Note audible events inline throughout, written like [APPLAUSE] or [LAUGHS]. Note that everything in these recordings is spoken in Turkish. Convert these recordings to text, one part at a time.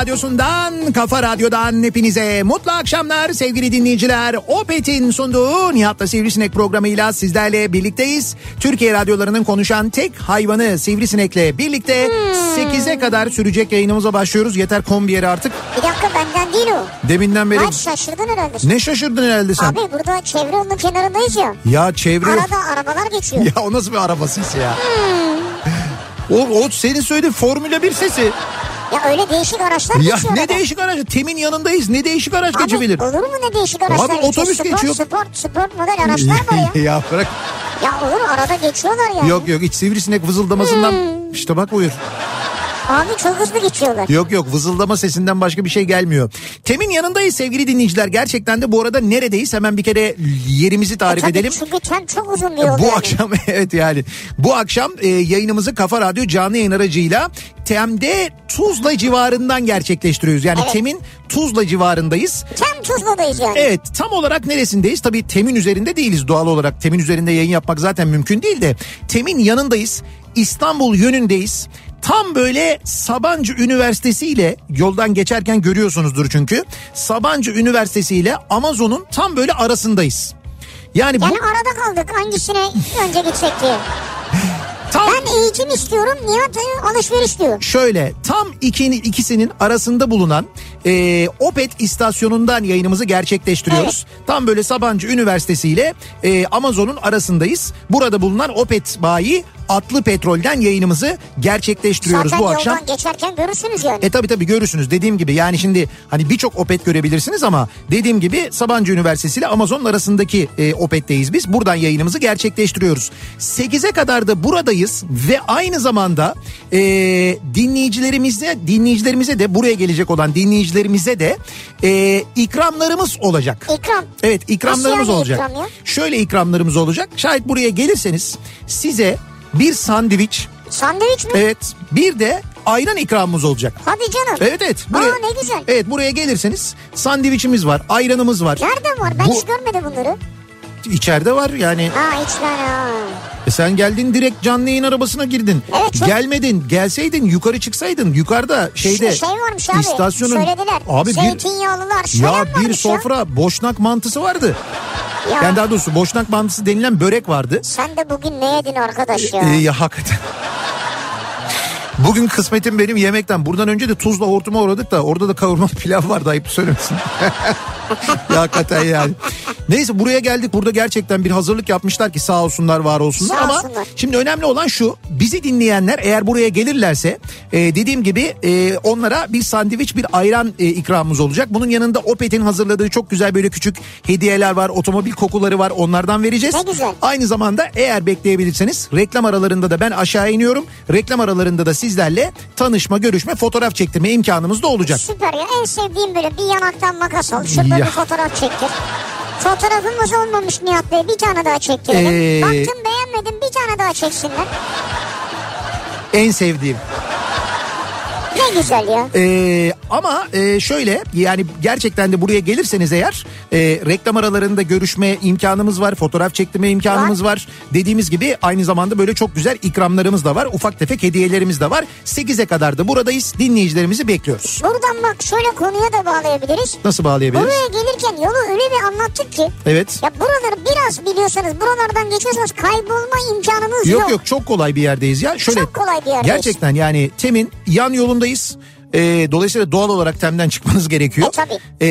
radyosundan, kafa radyodan hepinize mutlu akşamlar sevgili dinleyiciler. Opet'in sunduğu Nihat'la Sivrisinek programıyla sizlerle birlikteyiz. Türkiye radyolarının konuşan tek hayvanı Sivrisinek'le birlikte 8'e kadar sürecek yayınımıza başlıyoruz. Yeter kombi yeri artık. Bir dakika benden değil o. Deminden beri Ay şaşırdın herhalde. sen. ne şaşırdın herhalde sen? Abi burada çevre yolunun kenarındayız ya. Ya çevre... Arada arabalar geçiyor. [LAUGHS] Ya o nasıl bir arabasıysa ya? O, o senin söylediğin Formula 1 sesi. Ya öyle değişik araçlar Ya geçiyor ne arada. değişik araç? Temin yanındayız. Ne değişik araç Abi geçebilir? olur mu ne değişik araçlar Abi geçiyor? otobüs sport, geçiyor. Sport, sport model araçlar var ya. [LAUGHS] ya bırak. Ya olur arada geçiyorlar yani. Yok yok hiç sivrisinek vızıldamasından. İşte bak buyur. Abi çok hızlı geçiyorlar. Yok yok vızıldama sesinden başka bir şey gelmiyor. Temin yanındayız sevgili dinleyiciler. Gerçekten de bu arada neredeyiz? Hemen bir kere yerimizi tarif Tabii edelim. çünkü tem çok uzun bir yol Bu yani. akşam [LAUGHS] evet yani bu akşam e, yayınımızı Kafa Radyo canlı yayın aracıyla Tem'de Tuzla civarından gerçekleştiriyoruz. Yani Evet. Tem'in Tuzla civarındayız. Tem Tuzla'dayız yani. Evet tam olarak neresindeyiz? Tabii Tem'in üzerinde değiliz doğal olarak. Tem'in üzerinde yayın yapmak zaten mümkün değil de. Tem'in yanındayız. İstanbul yönündeyiz. Tam böyle Sabancı Üniversitesi ile yoldan geçerken görüyorsunuzdur çünkü. Sabancı Üniversitesi ile Amazon'un tam böyle arasındayız. Yani bu Yani arada kaldık hangisine önce gitsek diye. [LAUGHS] tam Ben eğitim istiyorum Nihat alışveriş diyor. Şöyle tam ikini, ikisinin arasında bulunan e, Opet istasyonundan yayınımızı gerçekleştiriyoruz. Tam böyle Sabancı Üniversitesi ile e, Amazon'un arasındayız. Burada bulunan Opet bayi Atlı Petrol'den yayınımızı gerçekleştiriyoruz Zaten bu yoldan akşam. geçerken görürsünüz yani. E tabi tabi görürsünüz dediğim gibi yani şimdi hani birçok Opet görebilirsiniz ama dediğim gibi Sabancı Üniversitesi ile Amazon arasındaki e, Opet'teyiz biz. Buradan yayınımızı gerçekleştiriyoruz. 8'e kadar da buradayız ve aynı zamanda e, dinleyicilerimize dinleyicilerimize de buraya gelecek olan dinleyicilerimize de e, ikramlarımız olacak. İkram. Evet ikramlarımız Nasıl yani olacak. ikram ya? Şöyle ikramlarımız olacak. Şayet buraya gelirseniz size bir sandviç Sandviç mi? evet bir de ayran ikramımız olacak. Hadi canım. Evet evet. Aa, ne güzel. Evet buraya gelirseniz sandviçimiz var, ayranımız var. Nereden var? Ben Bu- hiç görmedim bunları. İçeride var yani. Ha ha. E sen geldin direkt canlı yayın arabasına girdin. Evet, çok- Gelmedin, gelseydin yukarı çıksaydın. Yukarıda şeyde şey varmış abi. istasyonun Söylediler. abi bir Zeytinyağlılar. Şölen ya bir varmış ya. sofra boşnak mantısı vardı. Ya. Yani daha doğrusu boşnak mantısı denilen börek vardı. Sen de bugün ne yedin arkadaş ya? Ee, ya hakikaten. Bugün kısmetim benim yemekten. Buradan önce de tuzla hortuma uğradık da orada da kavurma [LAUGHS] pilav vardı ayıp söylemesin. ya [LAUGHS] hakikaten yani. Neyse buraya geldik. Burada gerçekten bir hazırlık yapmışlar ki sağ olsunlar var olsunlar. Sağ Ama olsunlar. şimdi önemli olan şu. Bizi dinleyenler eğer buraya gelirlerse e, dediğim gibi e, onlara bir sandviç bir ayran e, ikramımız olacak. Bunun yanında Opet'in hazırladığı çok güzel böyle küçük hediyeler var. Otomobil kokuları var. Onlardan vereceğiz. Ne güzel. Aynı zamanda eğer bekleyebilirseniz reklam aralarında da ben aşağı iniyorum. Reklam aralarında da sizlerle tanışma, görüşme, fotoğraf çektirme imkanımız da olacak. Süper ya en sevdiğim böyle bir yanaktan makas al. Şurada Ya. bir fotoğraf çektir. Fotoğrafımız olmamış Nihat Bey bir tane daha çektirelim. Ee, Baktım beğenmedim bir tane daha çeksinler. En sevdiğim. Ne güzel ya. Ee, ama e, şöyle yani gerçekten de buraya gelirseniz eğer e, reklam aralarında görüşme imkanımız var. Fotoğraf çektirme imkanımız var. Dediğimiz gibi aynı zamanda böyle çok güzel ikramlarımız da var. Ufak tefek hediyelerimiz de var. 8'e kadar da buradayız. Dinleyicilerimizi bekliyoruz. Buradan bak şöyle konuya da bağlayabiliriz. Nasıl bağlayabiliriz? Buraya gelirken yolu öyle bir anlattık ki. Evet. Ya buraları biraz biliyorsanız buralardan geçiyorsanız kaybolma imkanınız yok. Yok yok çok kolay bir yerdeyiz ya. Şöyle Çok kolay bir yerdeyiz. Gerçekten yani Tem'in yan yolundayız. Peace. Ee, dolayısıyla doğal olarak Tem'den çıkmanız gerekiyor. E, tabii. Ee,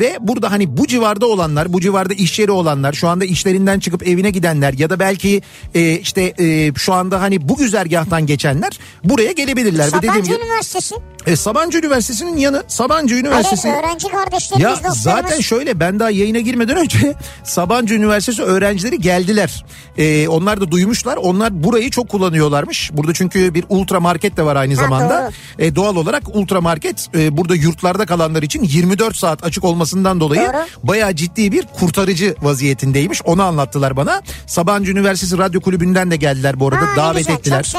ve burada hani bu civarda olanlar, bu civarda iş yeri olanlar, şu anda işlerinden çıkıp evine gidenler ya da belki e, işte e, şu anda hani bu güzergahtan geçenler buraya gelebilirler. Sabancı Üniversitesi. e, Sabancı Üniversitesi'nin yanı Sabancı Üniversitesi. Evet öğrenci kardeşlerimiz Ya dostlarımız. zaten şöyle ben daha yayına girmeden önce [LAUGHS] Sabancı Üniversitesi öğrencileri geldiler. Ee, onlar da duymuşlar. Onlar burayı çok kullanıyorlarmış. Burada çünkü bir ultra market de var aynı Ha, zamanda. Ee, doğal olarak ultra market e, burada yurtlarda kalanlar için 24 saat açık olmasından dolayı Doğru. bayağı ciddi bir kurtarıcı vaziyetindeymiş. Onu anlattılar bana. Sabancı Üniversitesi Radyo Kulübü'nden de geldiler bu arada. Ha, Davet güzel, ettiler.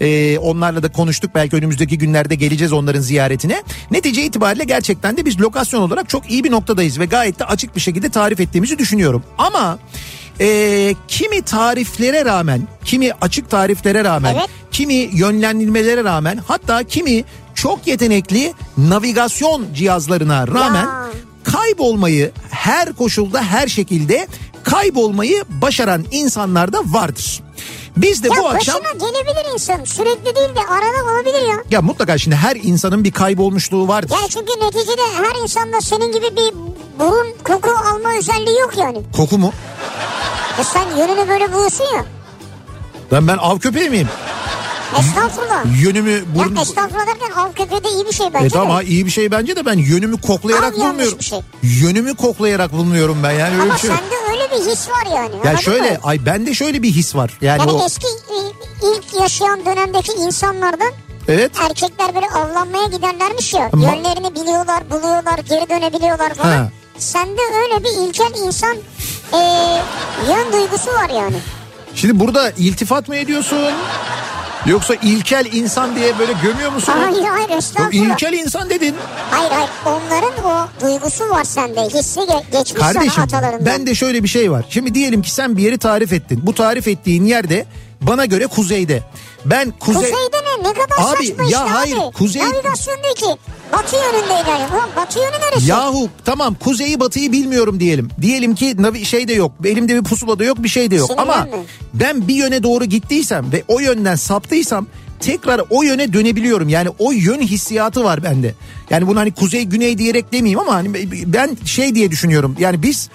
Ee, onlarla da konuştuk. Belki önümüzdeki günlerde geleceğiz onların ziyaretine. Netice itibariyle gerçekten de biz lokasyon olarak çok iyi bir noktadayız ve gayet de açık bir şekilde tarif ettiğimizi düşünüyorum. Ama e, kimi tariflere rağmen, kimi açık tariflere rağmen, Evet. kimi yönlendirmelere rağmen hatta kimi çok yetenekli navigasyon cihazlarına rağmen Ya. kaybolmayı her koşulda her şekilde kaybolmayı başaran insanlar da vardır. Biz de Ya bu akşam başına gelebilir insan. Sürekli değil de arada olabilir ya. ya mutlaka şimdi her insanın bir kaybolmuşluğu vardır. Yani çünkü neticede her insanda senin gibi bir burun koku alma özelliği yok yani. Koku mu? E sen yönünü böyle buluyorsun ya. Ben ben av köpeği miyim? Estağfurullah. Yönümü burun... Ya estağfurullah derken av köpeği de iyi bir şey bence E tamam de. iyi bir şey bence de ben yönümü koklayarak Av bulmuyorum. şey. Yönümü koklayarak bulmuyorum ben yani öyle Ama bir şey. sende bir his var yani. Ya şöyle mı? ay bende şöyle bir his var. Yani, Yani o eski e, ilk yaşayan dönemdeki insanlardan evet. erkekler böyle avlanmaya giderlermiş ya. Ama- Yönlerini biliyorlar, buluyorlar, geri dönebiliyorlar falan. Ha. Sende öyle bir ilkel insan e, yön duygusu var yani. Şimdi burada iltifat mı ediyorsun? Yoksa ilkel insan diye böyle gömüyor musun? Hayır hayır estağfurullah. ilkel insan dedin. Hayır hayır onların o duygusu var sende. Hissi ge- geçmiş Kardeşim sana atalarından. ben de şöyle bir şey var. Şimdi diyelim ki sen bir yeri tarif ettin. Bu tarif ettiğin yerde bana göre kuzeyde. Ben kuzey... Kuzeyde ne? Ne kadar Abi, saçma ya işte hayır, abi. kuzey- Navigasyon diyor ki batı yönünde ilerliyor. Ulan batı yönü neresi? Yahu tamam kuzeyi batıyı bilmiyorum diyelim. Diyelim ki navi şey de yok. Elimde bir pusula da yok bir şey de yok. Ama Sinirlenme. ben bir yöne doğru gittiysem ve o yönden saptıysam tekrar o yöne dönebiliyorum. Yani o yön hissiyatı var bende. Yani bunu hani kuzey güney diyerek demeyeyim ama hani ben şey diye düşünüyorum. Yani biz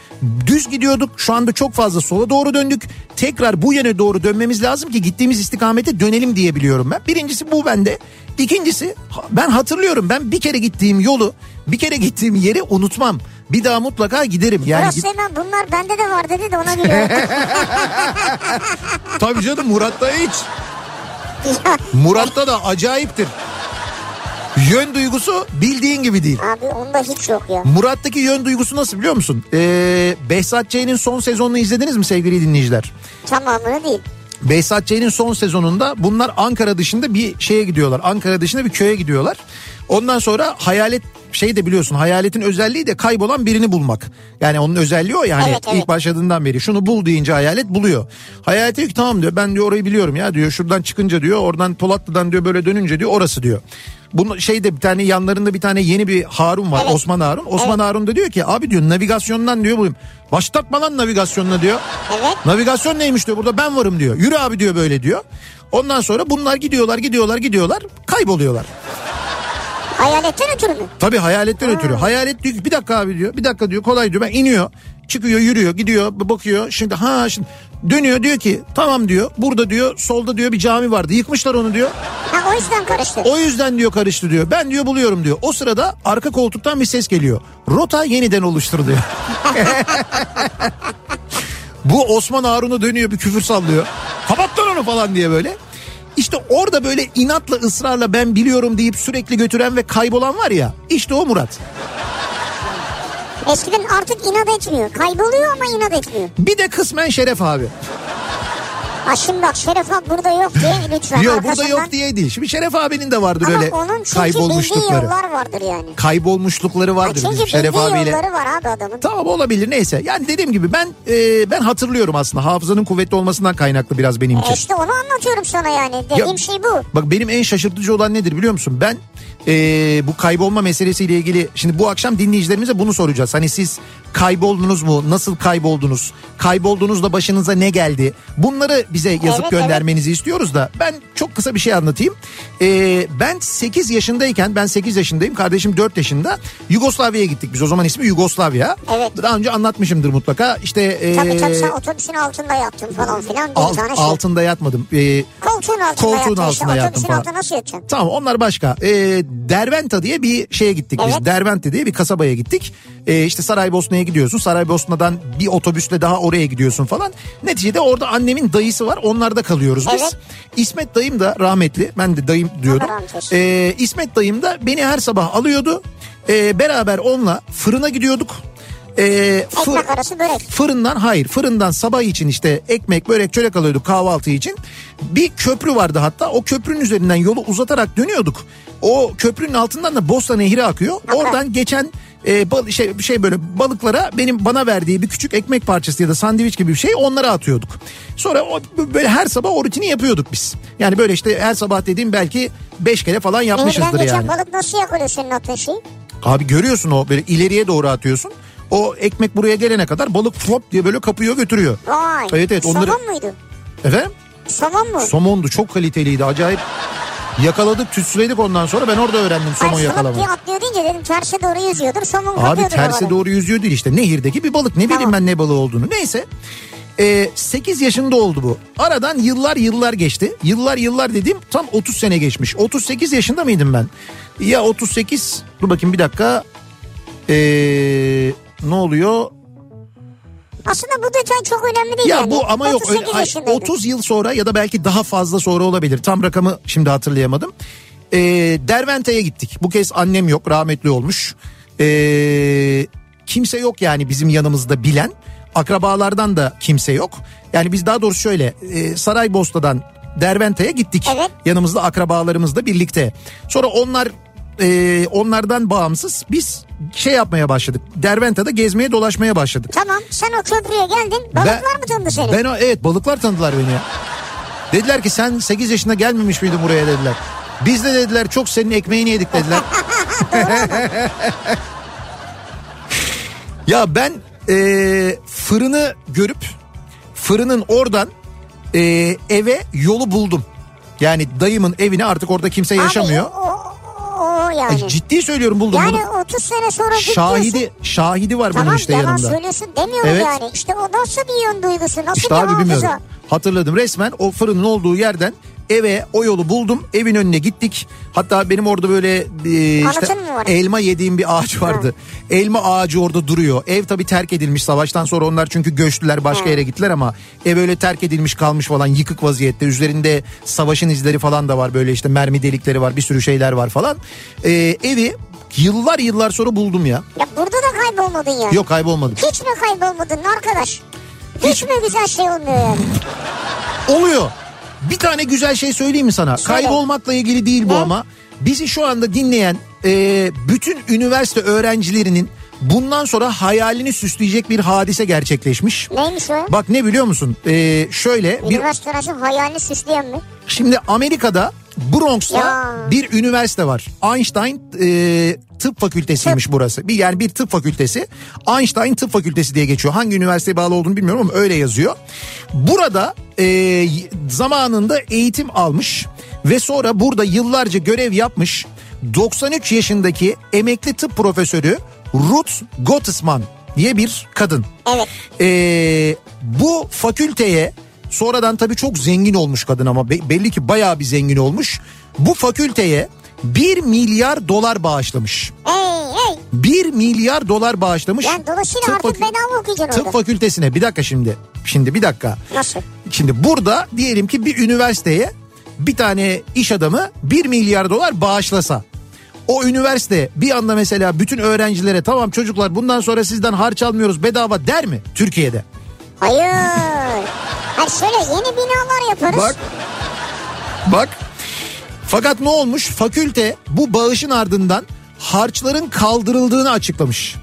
düz gidiyorduk şu anda çok fazla sola doğru döndük. Tekrar bu yöne doğru dönmemiz lazım ki gittiğimiz istikamete dönelim diyebiliyorum ben. Birincisi bu bende. İkincisi ben hatırlıyorum ben bir kere gittiğim yolu bir kere gittiğim yeri unutmam. Bir daha mutlaka giderim. Yani Murat git- Seymen bunlar bende de var dedi de ona gülüyor. [LAUGHS] tabii canım Murat'ta hiç. Murat'ta da acayiptir. Yön duygusu bildiğin gibi değil. abi onda hiç yok ya. Murat'taki yön duygusu nasıl biliyor musun? Ee, Behzat Ç'nin son sezonunu izlediniz mi sevgili dinleyiciler? Tamamını değil. Behzat Ç'nin son sezonunda bunlar Ankara dışında bir şeye gidiyorlar. Ankara dışında bir köye gidiyorlar. Ondan sonra hayalet şey de biliyorsun hayaletin özelliği de kaybolan birini bulmak. Yani onun özelliği o yani Evet, evet. ilk başladığından beri şunu bul deyince hayalet buluyor. Hayalet diyor ki tamam diyor ben diyor orayı biliyorum ya diyor şuradan çıkınca diyor oradan Polatlı'dan diyor böyle dönünce diyor orası diyor. Bunun şeyde bir tane yanlarında bir tane yeni bir Harun var Evet. Osman Harun. Osman Harun da diyor ki abi diyor navigasyondan diyor bulayım. Başlatma lan navigasyonuna diyor. Evet. Navigasyon neymiş diyor burada ben varım diyor. Yürü abi diyor böyle diyor. Ondan sonra bunlar gidiyorlar gidiyorlar gidiyorlar kayboluyorlar. Hayaletten ötürü mü? Tabii hayaletten ötürü. Hayalet diyor ki bir dakika abi diyor. Bir dakika diyor kolay diyor. Ben iniyor. Çıkıyor yürüyor gidiyor bakıyor. Şimdi ha şimdi dönüyor diyor ki tamam diyor. Burada diyor solda diyor bir cami vardı. Yıkmışlar onu diyor. Ha o yüzden karıştı. O yüzden diyor karıştı diyor. Ben diyor buluyorum diyor. O sırada arka koltuktan bir ses geliyor. Rota yeniden oluştur diyor. [LAUGHS] Bu Osman Harun'a dönüyor bir küfür sallıyor. Kapat lan onu falan diye böyle. İşte orada böyle inatla ısrarla ben biliyorum deyip sürekli götüren ve kaybolan var ya. İşte o Murat. Eskiden artık inat etmiyor. Kayboluyor ama inat etmiyor. Bir de kısmen Şeref abi. Ha şimdi bak Şeref abi burada yok diye [LAUGHS] lütfen Yok burada yok diye değil. Şimdi Şeref abinin de vardır Ama öyle onun çünkü kaybolmuşlukları. yollar vardır yani. Kaybolmuşlukları Ha, vardır çünkü bizim Şeref abiyle. yolları var abi adamın. Tamam olabilir neyse. Yani dediğim gibi ben e, ben hatırlıyorum aslında. Hafızanın kuvvetli olmasından kaynaklı biraz benimki. E işte onu anlatıyorum sana yani. Dediğim Ya- şey bu. Bak benim en şaşırtıcı olan nedir biliyor musun? Ben e, bu kaybolma meselesiyle ilgili şimdi bu akşam dinleyicilerimize bunu soracağız. Hani siz kayboldunuz mu? Nasıl kayboldunuz? Kaybolduğunuzda başınıza ne geldi? Bunları bize yazıp Evet, göndermenizi istiyoruz da ben çok kısa bir şey anlatayım. E, ben 8 yaşındayken ben 8 yaşındayım kardeşim 4 yaşında Yugoslavya'ya gittik biz o zaman ismi Yugoslavya. Evet. Daha önce anlatmışımdır mutlaka. İşte e, Tabii tabii sen otobüsün altında yattın falan filan. Alt- şey. altında yatmadım. E, Koltuğun altında koltuğun yattın altında işte. yattım falan. altında nasıl yatacaksın? Tamam onlar başka. Ee, Derventa diye bir şeye gittik biz. Evet. Derventa diye bir kasabaya gittik. Ee, işte Saraybosna'ya gidiyorsun. Saraybosna'dan bir otobüsle daha oraya gidiyorsun falan. Neticede orada annemin dayısı var. Onlarda kalıyoruz biz. Evet. İsmet dayım da rahmetli. Ben de dayım diyordum. Ee, İsmet dayım da beni her sabah alıyordu. Ee, beraber onunla fırına gidiyorduk. Ee, fır- Ekmek arası börek. Fırından hayır fırından sabah için işte ekmek börek çörek alıyorduk kahvaltı için. Bir köprü vardı hatta o köprünün üzerinden yolu uzatarak dönüyorduk. O köprünün altından da Bosna Nehri akıyor. Oradan geçen e, bal, şey, şey böyle balıklara benim bana verdiği bir küçük ekmek parçası ya da sandviç gibi bir şey onlara atıyorduk. Sonra o, böyle her sabah o rutini yapıyorduk biz. Yani böyle işte her sabah dediğim belki beş kere falan Nehirden yapmışızdır geçen yani. balık nasıl yakalıyor senin attığın şeyi? Abi görüyorsun o böyle ileriye doğru atıyorsun. O ekmek buraya gelene kadar balık flop diye böyle kapıyor götürüyor. Vay. Evet, evet, onları- Somon muydu? Efendim? Somon mu? Somondu çok kaliteliydi acayip. Yakaladık tütsüledik ondan sonra ben orada öğrendim somon Ay, yakalamayı. diye atlıyor deyince dedim terse doğru yüzüyordur. Somon Abi terse doğru yüzüyor değil işte nehirdeki bir balık ne bileyim Tamam. ben ne balığı olduğunu. Neyse Ee, 8 yaşında oldu bu. Aradan yıllar yıllar geçti. Yıllar yıllar dediğim tam 30 sene geçmiş. 38 yaşında mıydım ben? Ya 38 dur bakayım bir dakika. Ee, ne oluyor? Aslında bu detay çok önemli değil Ya yani. bu ama yok 38 öyle- ay, yaşındaydın. 30 yıl sonra ya da belki daha fazla sonra olabilir. Tam rakamı şimdi hatırlayamadım. Ee, Dervente'ye gittik. Bu kez annem yok rahmetli olmuş. Ee, kimse yok yani bizim yanımızda bilen. Akrabalardan da kimse yok. Yani biz daha doğrusu şöyle e, Saraybosna'dan Dervente'ye gittik. Evet. Yanımızda akrabalarımızla birlikte. Sonra onlar e, onlardan bağımsız biz şey yapmaya başladık. Derventa'da gezmeye dolaşmaya başladık. Tamam sen o köprüye geldin. Balıklar mı tanıdı seni? Ben o, evet balıklar tanıdılar beni. Dediler ki sen 8 yaşında gelmemiş miydin buraya dediler. Biz de dediler çok senin ekmeğini yedik dediler. [LAUGHS] ya ben e, fırını görüp fırının oradan e, eve yolu buldum. Yani dayımın evine artık orada kimse yaşamıyor. Abi, o, o, o yani. Ay, ciddi söylüyorum buldum yani bunu. 30 sene sonra Şahidi diyorsun. şahidi var bunun Tamam işte yalan yanımda. söylüyorsun demiyorum Evet. yani. İşte o nasıl bir yön duygusu nasıl İşte bir abi hafıza. bilmiyorum. Hatırladım resmen o fırının olduğu yerden eve o yolu buldum. Evin önüne gittik. Hatta benim orada böyle e, işte elma yediğim bir ağaç vardı. Elma ağacı orada duruyor. Ev tabii terk edilmiş savaştan sonra onlar çünkü göçtüler başka yere gittiler ama ev öyle terk edilmiş kalmış falan yıkık vaziyette. Üzerinde savaşın izleri falan da var böyle işte mermi delikleri var bir sürü şeyler var falan. E, evi yıllar yıllar sonra buldum ya. Ya burada da kaybolmadın yani. Yok kaybolmadım. Hiç mi kaybolmadın arkadaş? Hiç mi güzel şey olmuyor yani? Oluyor. Bir tane güzel şey söyleyeyim mi sana? Söyle. Kaybolmakla ilgili değil bu Ne? ama. Bizi şu anda dinleyen e, bütün üniversite öğrencilerinin bundan sonra hayalini süsleyecek bir hadise gerçekleşmiş. Neymiş o? Bak ne biliyor musun? E, şöyle bir Üniversite arası hayalini süsleyen mi? şimdi Amerika'da Bronx'ta Ya. bir üniversite var. Einstein e, tıp fakültesiymiş burası. Bir yani bir tıp fakültesi. Einstein tıp fakültesi diye geçiyor. Hangi üniversiteye bağlı olduğunu bilmiyorum ama öyle yazıyor. Burada e, zamanında eğitim almış ve sonra burada yıllarca görev yapmış 93 yaşındaki emekli tıp profesörü Ruth Gottesman diye bir kadın. Evet. Ee, bu fakülteye sonradan tabii çok zengin olmuş kadın ama be- belli ki bayağı bir zengin olmuş. Bu fakülteye 1 milyar dolar bağışlamış. Hey hey. 1 milyar dolar bağışlamış. Yani dolayısıyla Tıp artık bedava okuyacaksın Tıp orada. fakültesine bir dakika şimdi. Şimdi bir dakika. Nasıl? Şimdi burada diyelim ki bir üniversiteye bir tane iş adamı 1 milyar dolar bağışlasa. O üniversite bir anda mesela bütün öğrencilere tamam çocuklar bundan sonra sizden harç almıyoruz bedava der mi Türkiye'de? Hayır. Hayır şöyle yeni binalar yaparız. Bak. Bak. Fakat ne olmuş? Fakülte bu bağışın ardından harçların kaldırıldığını açıklamış.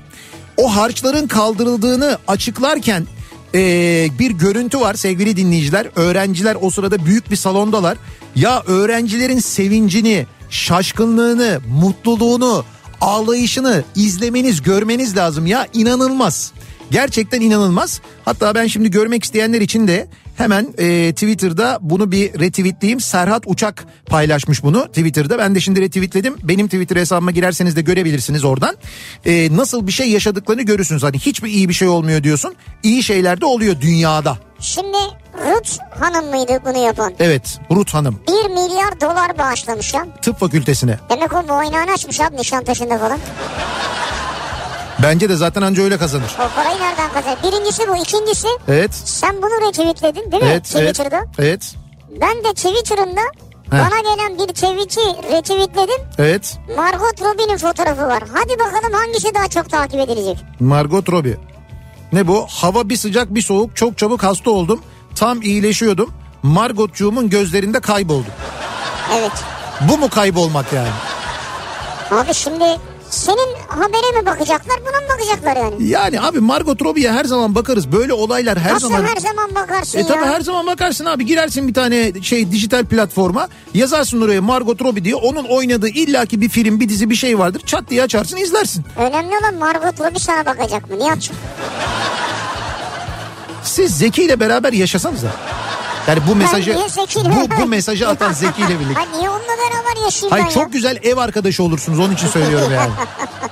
O harçların kaldırıldığını açıklarken ee, bir görüntü var sevgili dinleyiciler. Öğrenciler o sırada büyük bir salondalar. Ya öğrencilerin sevincini, şaşkınlığını, mutluluğunu, ağlayışını izlemeniz, görmeniz lazım ya inanılmaz. Gerçekten inanılmaz. Hatta ben şimdi görmek isteyenler için de hemen e, Twitter'da bunu bir retweetleyeyim. Serhat Uçak paylaşmış bunu Twitter'da. Ben de şimdi retweetledim. Benim Twitter hesabıma girerseniz de görebilirsiniz oradan. E, nasıl bir şey yaşadıklarını görürsünüz. Hani hiçbir iyi bir şey olmuyor diyorsun. İyi şeyler de oluyor dünyada. Şimdi Ruth Hanım mıydı bunu yapan? Evet Ruth Hanım 1 milyar dolar bağışlamış ya. tıp fakültesine. Demek o muayenehane açmış abi Nişantaşı'nda falan. Bence de zaten anca öyle kazanır. O parayı nereden kazanır? Birincisi bu. ikincisi Evet. sen bunu retweetledin değil mi? Evet, evet, Twitter'da. evet, Ben de Twitter'ımda bana gelen bir tweet'i retweetledim. evet. Margot Robbie'nin fotoğrafı var. Hadi bakalım hangisi daha çok takip edilecek? Margot Robbie. Ne bu? Hava bir sıcak bir soğuk. Çok çabuk hasta oldum. Tam iyileşiyordum. Margotcuğumun gözlerinde kayboldum. Evet. Bu mu kaybolmak yani? Abi şimdi senin habere mi bakacaklar buna mı bakacaklar yani? Yani abi Margot Robbie'ye her zaman bakarız. Böyle olaylar her Nasıl zaman... her zaman bakarsın E ya? tabi her zaman bakarsın abi girersin bir tane şey dijital platforma yazarsın oraya Margot Robbie diye onun oynadığı illaki bir film bir dizi bir şey vardır çat diye açarsın izlersin. Önemli olan Margot Robbie sana bakacak mı? Nihat'cığım? Siz Zeki ile beraber yaşasanız da. Yani bu mesajı bu, bu mesajı atan Zeki ile birlikte. Ha niye onunla beraber yaşayayım Hayır ben çok ya? güzel ev arkadaşı olursunuz onun için söylüyorum yani. [LAUGHS]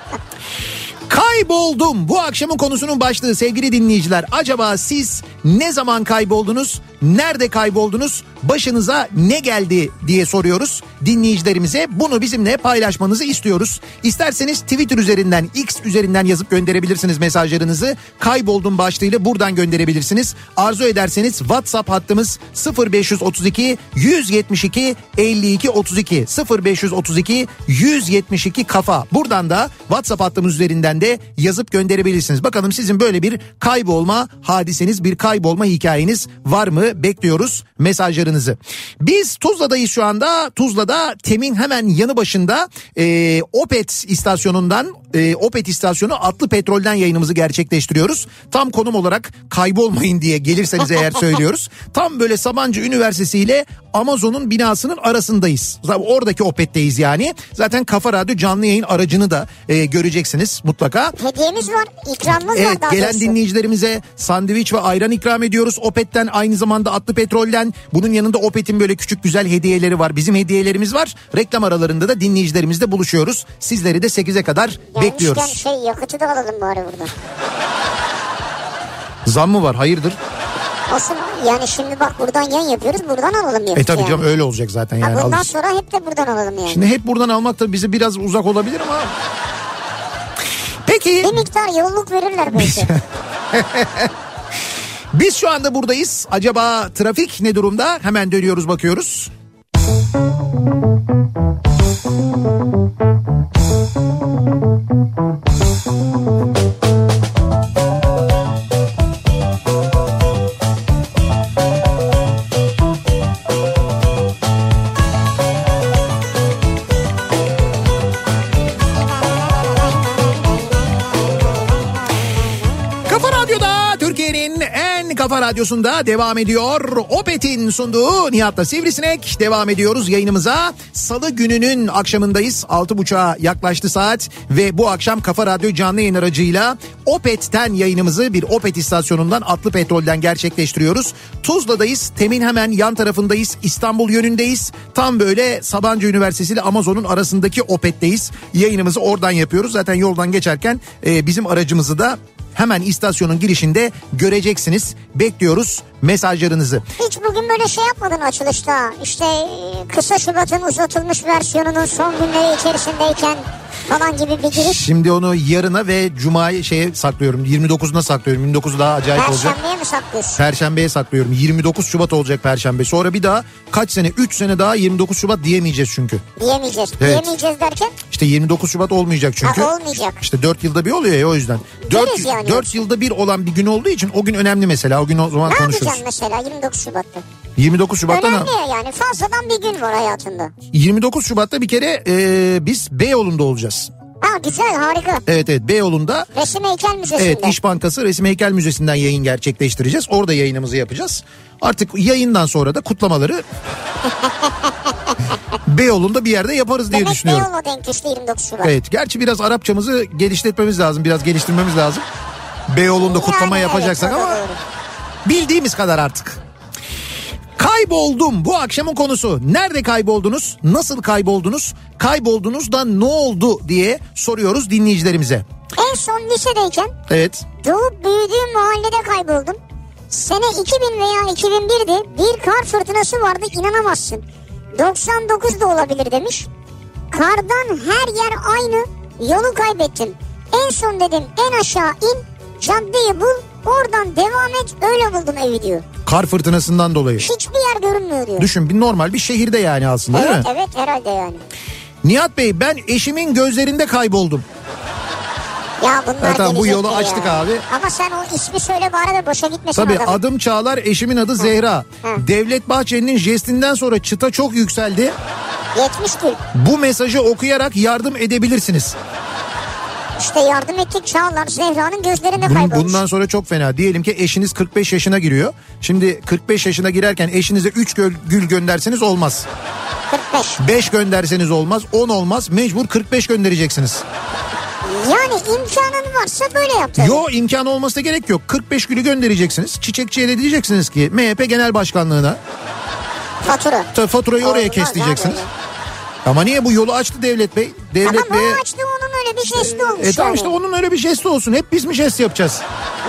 Kayboldum. Bu akşamın konusunun başlığı sevgili dinleyiciler. Acaba siz ne zaman kayboldunuz? Nerede kayboldunuz? Başınıza ne geldi diye soruyoruz dinleyicilerimize. Bunu bizimle paylaşmanızı istiyoruz. İsterseniz Twitter üzerinden, X üzerinden yazıp gönderebilirsiniz mesajlarınızı. Kayboldum başlığıyla buradan gönderebilirsiniz. Arzu ederseniz WhatsApp hattımız 0532 172 52 32 0532 172 kafa. Buradan da WhatsApp hattımız üzerinden de yazıp gönderebilirsiniz. Bakalım sizin böyle bir kaybolma hadiseniz, bir kaybolma hikayeniz var mı? Bekliyoruz mesajlarınızı. Biz Tuzla'dayız şu anda. Tuzla'da Tem'in hemen yanı başında e, Opet istasyonundan e, Opet istasyonu Atlı Petrol'den yayınımızı gerçekleştiriyoruz. Tam konum olarak kaybolmayın diye gelirseniz eğer [LAUGHS] söylüyoruz. Tam böyle Sabancı Üniversitesi ile Amazon'un binasının arasındayız. Oradaki Opet'teyiz yani. Zaten Kafa Radyo canlı yayın aracını da e, göreceksiniz mutlaka. Hediyemiz var, ikramımız Evet var daha gelen doğrusu. dinleyicilerimize sandviç ve ayran ikram ediyoruz. Opet'ten aynı zamanda Atlı Petrol'den bunun yanında Opet'in böyle küçük güzel hediyeleri var. Bizim hediyelerimiz var. Reklam aralarında da dinleyicilerimizle buluşuyoruz. Sizleri de 8'e kadar Gelmişken bekliyoruz. şey yakıtı da alalım bari burada. Zam mı var? Hayırdır? Olsun yani şimdi bak buradan yayın yapıyoruz buradan alalım yakıtı E tabii yani. canım öyle olacak zaten Ha, yani. bundan alırız. sonra hep de buradan alalım yani. Şimdi hep buradan almak da bize biraz uzak olabilir ama. Peki Bir miktar yolluk verirler belki. [LAUGHS] biz şu anda buradayız. Acaba trafik ne durumda? Hemen dönüyoruz bakıyoruz. Kafa radyosunda devam ediyor. Opet'in sunduğu Nihat'la Sivrisinek devam ediyoruz yayınımıza. Salı gününün akşamındayız. 6.30'a yaklaştı saat ve bu akşam Kafa Radyo canlı yayın aracıyla Opet'ten yayınımızı bir Opet istasyonundan Atlı Petrol'den gerçekleştiriyoruz. Tuzla'dayız. Temin hemen yan tarafındayız. İstanbul yönündeyiz. Tam böyle Sabancı Üniversitesi ile Amazon'un arasındaki Opet'teyiz. Yayınımızı oradan yapıyoruz. Zaten yoldan geçerken e, bizim aracımızı da hemen istasyonun girişinde göreceksiniz. Bekliyoruz mesajlarınızı. Hiç bugün böyle şey yapmadın açılışta. İşte e, kısa Şubat'ın uzatılmış versiyonunun son günleri içerisindeyken falan gibi bir giriş. Şimdi onu yarına ve Cuma'ya şeye saklıyorum. 29'una saklıyorum. 29 daha acayip olacak. Perşembeye mi saklıyorsun? Perşembeye saklıyorum. 29 Şubat olacak Perşembe. Sonra bir daha kaç sene? 3 sene daha 29 Şubat diyemeyeceğiz çünkü. Diyemeyeceğiz. Evet. Diyemeyeceğiz derken İşte 29 Şubat olmayacak çünkü. Ha, olmayacak. İşte 4 yılda bir oluyor ya o yüzden. 4, Deriz yani. 4 yılda bir olan bir gün olduğu için o gün önemli mesela. O gün o zaman ne konuşuruz. Yapacaksın mesela 29 Şubat'ta? 29 Şubat'ta ne? Önemli ya yani fazladan bir gün var hayatında. 29 Şubat'ta bir kere e, biz Beyoğlu'nda olacağız. Ha güzel harika. Evet evet Beyoğlu'nda Resim Heykel Müzesi'nde. Evet İş Bankası Resim Heykel Müzesi'nden yayın gerçekleştireceğiz. Orada yayınımızı yapacağız. Artık yayından sonra da kutlamaları [LAUGHS] Beyoğlu'nda bir yerde yaparız diye Demek düşünüyorum. Beyoğlu denk düştü 29 Şubat. Evet gerçi biraz Arapçamızı geliştirmemiz lazım. Biraz geliştirmemiz lazım. Beyoğlu'nda kutlama Yani yapacaksak evet, ama doğru. Bildiğimiz kadar artık. Kayboldum bu akşamın konusu. Nerede kayboldunuz? Nasıl kayboldunuz? Kayboldunuz da ne oldu diye soruyoruz dinleyicilerimize. En son lisedeyken Evet. doğup büyüdüğüm mahallede kayboldum. Sene 2000 veya 2001'di. Bir kar fırtınası vardı inanamazsın. 99 da olabilir demiş. Kardan her yer aynı. Yolu kaybettim. En son dedim en aşağı in. Caddeyi bul. Oradan devam et. Öyle buldum evi diyor. Kar fırtınasından dolayı. Hiçbir yer görünmüyor diyor. Düşün bir normal bir şehirde yani aslında değil Evet mi? evet herhalde yani. Nihat Bey ben eşimin gözlerinde kayboldum. Ya bunlar Evet, tamam, bu yolu de açtık ya. abi. Ama sen o ismi söyle bari de boşa gitmesin Tabii adam. adım Çağlar eşimin adı Zehra. Hı. Devlet Bahçeli'nin jestinden sonra çıta çok yükseldi. 70 gül. Bu mesajı okuyarak yardım edebilirsiniz. İşte yardım ettik Çağlar Zehra'nın gözlerinde kaybolmuş. bundan sonra çok fena. Diyelim ki eşiniz 45 yaşına giriyor. Şimdi 45 yaşına girerken eşinize 3 gül gönderseniz olmaz. 45. 5 gönderseniz olmaz. 10 olmaz. Mecbur 45 göndereceksiniz. Yani imkanın varsa böyle yap. tabii. Yo imkanı olmasına gerek yok. 45 gülü göndereceksiniz. Çiçekçiye de diyeceksiniz ki MHP Genel Başkanlığına Fatura. Tabii faturayı oraya Olmaz kes abi diyeceksiniz. öyle. Ama niye bu yolu açtı devlet bey? Devlet Tamam bey. açtı onun öyle bir jesti olmuş E tamam yani. işte onun öyle bir jesti olsun. Hep biz mi jest yapacağız?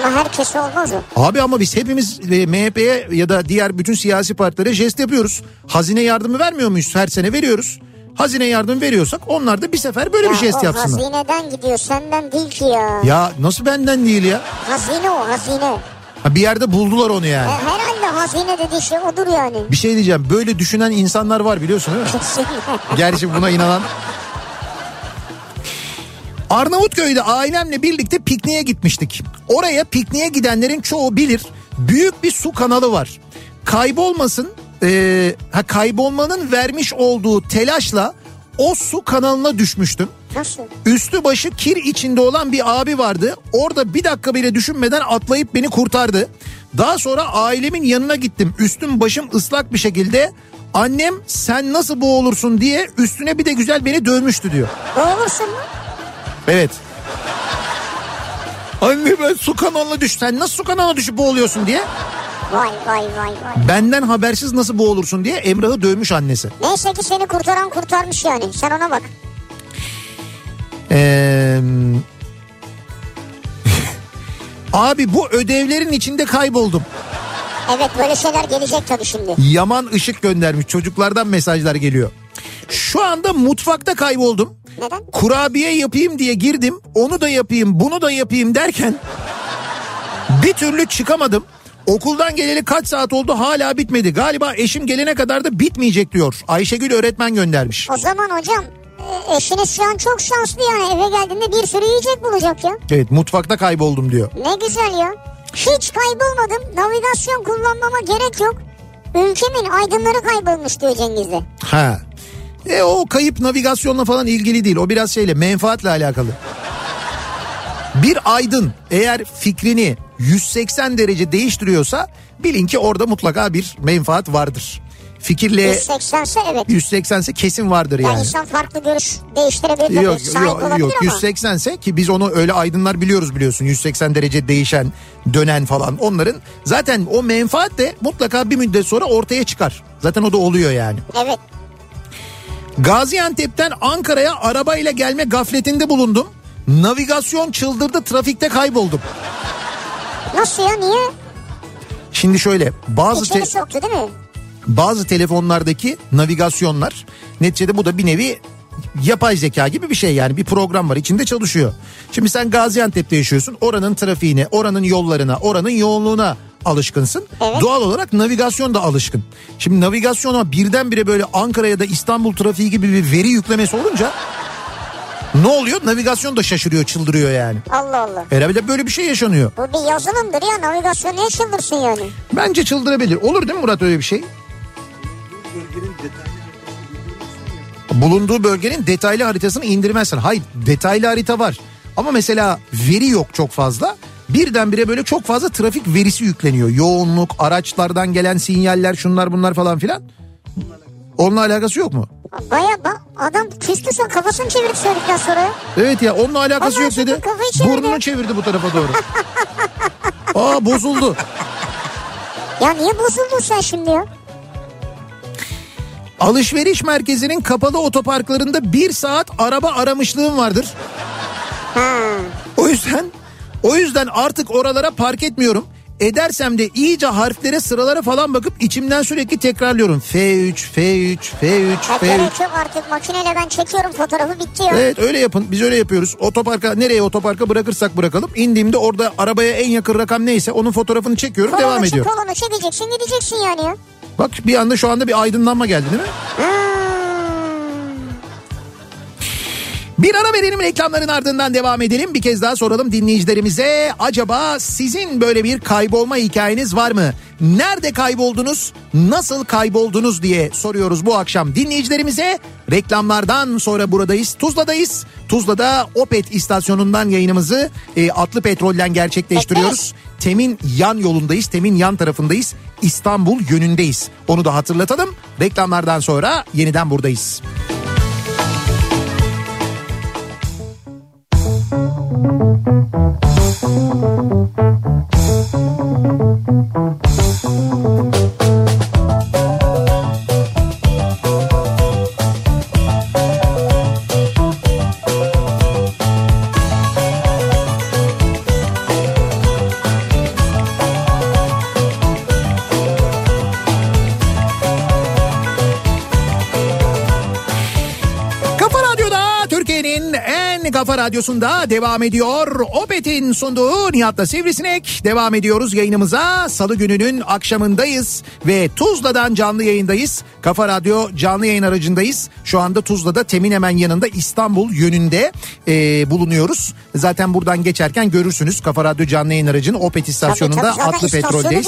Ama herkes olmaz o. Abi ama biz hepimiz e, MHP'ye ya da diğer bütün siyasi partilere jest yapıyoruz. Hazine yardımı vermiyor muyuz? Her sene veriyoruz. Hazine yardımı veriyorsak onlar da bir sefer böyle bir Ya jest o yapsınlar. hazineden gidiyor senden değil ki ya. Ya nasıl benden değil ya? Hazine o hazine. Ha, bir yerde buldular onu E, yani. herhalde hazine dediği şey odur yani. Bir şey diyeceğim. Böyle düşünen insanlar var biliyorsun değil mi? Gerçi buna inanan. Arnavutköy'de ailemle birlikte pikniğe gitmiştik. Oraya pikniğe gidenlerin çoğu bilir. Büyük bir su kanalı var. Kaybolmasın, e, ha kaybolmanın vermiş olduğu telaşla o su kanalına düşmüştüm. Nasıl? Üstü başı kir içinde olan bir abi vardı. Orada bir dakika bile düşünmeden atlayıp beni kurtardı. Daha sonra ailemin yanına gittim. Üstüm başım ıslak bir şekilde. Annem sen nasıl boğulursun diye üstüne bir de güzel beni dövmüştü diyor. Boğulursun mu? Evet. Anne ben su kanalına düş. Sen nasıl su kanalına düşüp boğuluyorsun diye. Vay vay vay vay. Benden habersiz nasıl boğulursun diye Emrah'ı dövmüş annesi. Neyse ki seni kurtaran kurtarmış yani. Sen ona bak. Ee, Abi bu ödevlerin içinde kayboldum. Evet böyle şeyler gelecek tabii şimdi. Yaman ışık göndermiş. Çocuklardan mesajlar geliyor. Şu anda mutfakta kayboldum. Neden? Kurabiye yapayım diye girdim. Onu da yapayım, bunu da yapayım derken bir türlü çıkamadım. Okuldan geleli kaç saat oldu hala bitmedi. Galiba eşim gelene kadar da bitmeyecek diyor. Ayşegül öğretmen göndermiş. O zaman hocam eşiniz şu an çok şanslı yani eve geldiğinde bir sürü yiyecek bulacak ya. Evet mutfakta kayboldum diyor. Ne güzel ya. Hiç kaybolmadım. Navigasyon kullanmama gerek yok. Ülkemin aydınları kaybolmuş diyor Cengiz de. Ha. E o kayıp navigasyonla falan ilgili değil. O biraz şeyle menfaatle alakalı. Bir aydın eğer fikrini 180 derece değiştiriyorsa bilin ki orada mutlaka bir menfaat vardır. Fikirle 180 ise evet. 180 ise kesin vardır Yani yani. insan farklı görüş değiştirebilir tabii. Yok Sahip yok olabilir yok ama. 180 ise ki biz onu öyle aydınlar biliyoruz biliyorsun 180 derece değişen dönen falan onların zaten o menfaat de mutlaka bir müddet sonra ortaya çıkar. Zaten o da oluyor yani. Evet. Gaziantep'ten Ankara'ya arabayla gelme gafletinde bulundum. Navigasyon çıldırdı trafikte kayboldum. Nasıl ya niye? Şimdi şöyle bazı te- İçeri soktu değil mi? Bazı telefonlardaki navigasyonlar neticede bu da bir nevi yapay zeka gibi bir şey yani bir program var içinde çalışıyor. Şimdi sen Gaziantep'te yaşıyorsun oranın trafiğine oranın yollarına oranın yoğunluğuna alışkınsın. Evet. Doğal olarak navigasyon da alışkın. Şimdi navigasyona birdenbire böyle Ankara ya da İstanbul trafiği gibi bir veri yüklemesi olunca ne oluyor? Navigasyon da şaşırıyor çıldırıyor yani. Allah Allah. Herhalde böyle bir şey yaşanıyor. Bu bir yazılımdır ya navigasyon niye çıldırsın yani? Bence çıldırabilir. Olur değil mi Murat öyle bir şey? Bulunduğu bölgenin detaylı haritasını indirmezsen. Hayır detaylı harita var. Ama mesela veri yok çok fazla. Birdenbire böyle çok fazla trafik verisi yükleniyor. Yoğunluk, araçlardan gelen sinyaller, şunlar bunlar falan filan. Onunla alakası yok mu? Baya bak adam küstü sen kafasını çevirip söyledikten sonra. Evet ya onunla alakası yok dedi. Burnunu çevirdi bu tarafa doğru. [LAUGHS] Aa bozuldu. Ya niye bozuldun sen şimdi ya? Alışveriş merkezinin kapalı otoparklarında bir saat araba aramışlığım vardır. Ha. O yüzden o yüzden artık oralara park etmiyorum. Edersem de iyice harflere sıralara falan bakıp içimden sürekli tekrarlıyorum. F3, F3, F3, Ha, F3. gerek yok artık makineyle ben çekiyorum fotoğrafı bitti ya. Evet öyle yapın. Biz öyle yapıyoruz. Otoparka nereye otoparka bırakırsak bırakalım. İndiğimde orada arabaya en yakın rakam neyse onun fotoğrafını çekiyorum devam Kolonu, ediyorum. kolonu çekeceksin gideceksin yani ya. Bak bir anda şu anda bir aydınlanma geldi değil mi? Bir ara verelim reklamların ardından devam edelim. Bir kez daha soralım dinleyicilerimize. Acaba sizin böyle bir kaybolma hikayeniz var mı? Nerede kayboldunuz? Nasıl kayboldunuz diye soruyoruz bu akşam dinleyicilerimize. Reklamlardan sonra buradayız. Tuzla'dayız. Tuzla'da Opet istasyonundan yayınımızı e, Atlı Petrol'den gerçekleştiriyoruz. Tem'in yan yolundayız. Tem'in yan tarafındayız. İstanbul yönündeyiz. Onu da hatırlatalım. Reklamlardan sonra yeniden buradayız. Kafa Kafa radyosunda devam ediyor. Opet'in sunduğu Nihat'la Sivrisinek. Devam ediyoruz yayınımıza. Salı gününün akşamındayız ve Tuzla'dan canlı yayındayız. Kafa Radyo canlı yayın aracındayız. Şu anda Tuzla'da Temin hemen yanında İstanbul yönünde e, bulunuyoruz. Zaten buradan geçerken görürsünüz Kafa Radyo canlı yayın aracını Opet istasyonunda tabii, zaten Atlı Petrol'deyiz.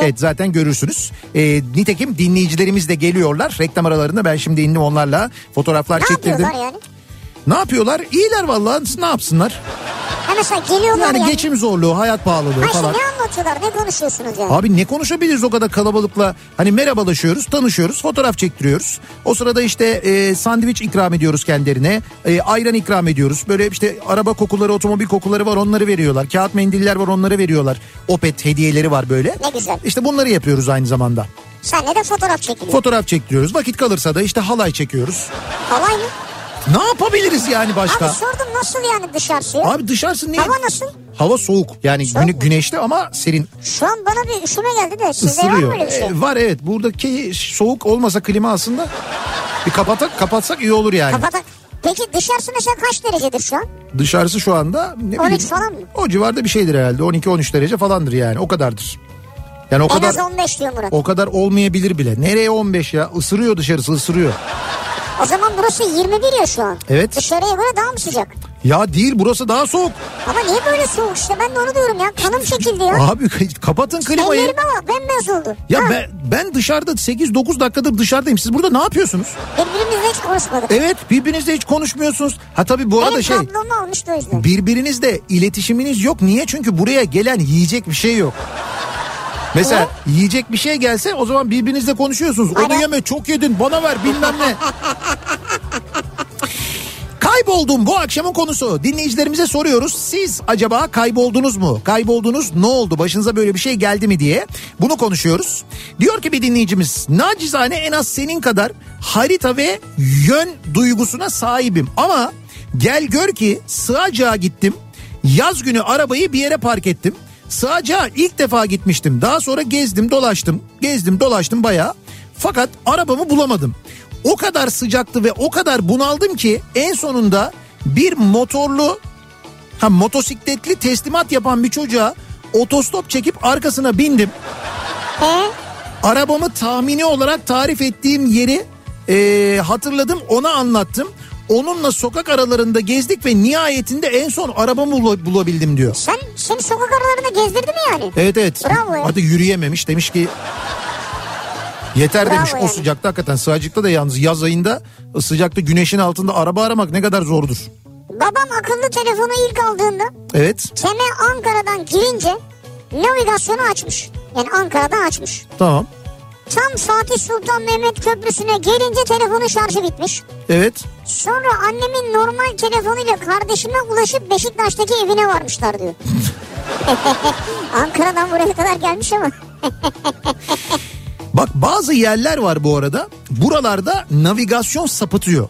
Evet zaten görürsünüz. E, nitekim dinleyicilerimiz de geliyorlar. Reklam aralarında ben şimdi indim onlarla fotoğraflar Ne çektirdim. yani? Ne yapıyorlar? İyiler vallahi ne yapsınlar? Ha mesela geliyorlar Yani yani. geçim zorluğu, hayat pahalılığı Ha işte falan. ne anlatıyorlar ne konuşuyorsunuz yani? Abi ne konuşabiliriz o kadar kalabalıkla? Hani merhabalaşıyoruz, tanışıyoruz, fotoğraf çektiriyoruz. O sırada işte e, sandviç ikram ediyoruz kendilerine. E, ayran ikram ediyoruz. Böyle işte araba kokuları, otomobil kokuları var onları veriyorlar. Kağıt mendiller var onları veriyorlar. Opet hediyeleri var böyle. Ne güzel. İşte bunları yapıyoruz aynı zamanda. Senle de fotoğraf çekiliyor. Fotoğraf çektiriyoruz. Vakit kalırsa da işte halay çekiyoruz. Halay mı? Ne yapabiliriz yani başka? Abi sordum nasıl yani dışarısı? Abi dışarısı niye? Hava nasıl? Hava soğuk. Yani Soğuk güne- güneşli ama serin Şu an bana bir üşüme geldi de sizde var mı öyle bir şey? Ee, var evet. Buradaki soğuk olmasa klima aslında bir kapatak kapatsak iyi olur yani. Kapatak. Peki dışarısı mesela kaç derecedir şu an? Dışarısı şu anda ne 13 bileyim, falan mı? O civarda bir şeydir herhalde. 12-13 derece falandır yani. O kadardır. Yani o En kadar az 15 diyor Murat. o kadar olmayabilir bile. Nereye 15 ya? Isırıyor dışarısı ısırıyor. O zaman burası 21 ya şu an. Evet. Dışarıya göre daha mı sıcak? Ya değil burası daha soğuk. Ama niye böyle soğuk işte ben de onu diyorum ya. Kanım çekildi ya. Abi [LAUGHS] kapatın klimayı. Ellerime bak bembeyaz oldu. Ya Ha, ben, ben dışarıda 8-9 dakikadır dışarıdayım. Siz burada ne yapıyorsunuz? Birbirimizle hiç konuşmadık. Evet birbirinizle hiç konuşmuyorsunuz. Ha tabii bu arada Benim şey kablomu almıştı o yüzden. birbirinizle iletişiminiz yok. Niye? Çünkü buraya gelen yiyecek bir şey yok. Mesela yiyecek bir şey gelse o zaman birbirinizle konuşuyorsunuz. Onu Aynen. yeme çok yedin bana ver bilmem ne. Kayboldum bu akşamın konusu. Dinleyicilerimize soruyoruz. Siz acaba kayboldunuz mu? Kayboldunuz ne oldu? Başınıza böyle bir şey geldi mi diye. Bunu konuşuyoruz. Diyor ki bir dinleyicimiz. Nacizane en az senin kadar harita ve yön duygusuna sahibim. Ama gel gör ki Sığacak'a gittim. Yaz günü arabayı bir yere park ettim. Sığacak'a ilk defa gitmiştim. Daha sonra gezdim dolaştım. Gezdim dolaştım bayağı. Fakat arabamı bulamadım. O kadar sıcaktı ve o kadar bunaldım ki en sonunda bir motorlu ha motosikletli teslimat yapan bir çocuğa otostop çekip arkasına bindim. He? Arabamı tahmini olarak tarif ettiğim yeri e, hatırladım ona anlattım. Onunla sokak aralarında gezdik ve nihayetinde en son arabamı bula- bulabildim diyor. Sen seni sokak aralarında gezdirdi mi yani? Evet evet. Bravo ya. Hadi yürüyememiş demiş ki yeter Bravo demiş o yani. sıcakta hakikaten sığacıkta da yalnız yaz ayında sıcakta güneşin altında araba aramak ne kadar zordur. Babam akıllı telefonu ilk aldığında Evet Teme Ankara'dan girince navigasyonu açmış. Yani Ankara'dan açmış. tamam Tam Fatih Sultan Mehmet Köprüsü'ne gelince telefonun şarjı bitmiş. evet Sonra annemin normal telefonuyla kardeşime ulaşıp Beşiktaş'taki evine varmışlar diyor. [LAUGHS] Ankara'dan buraya kadar gelmiş ama. [LAUGHS] Bak bazı yerler var bu arada buralarda navigasyon sapıtıyor.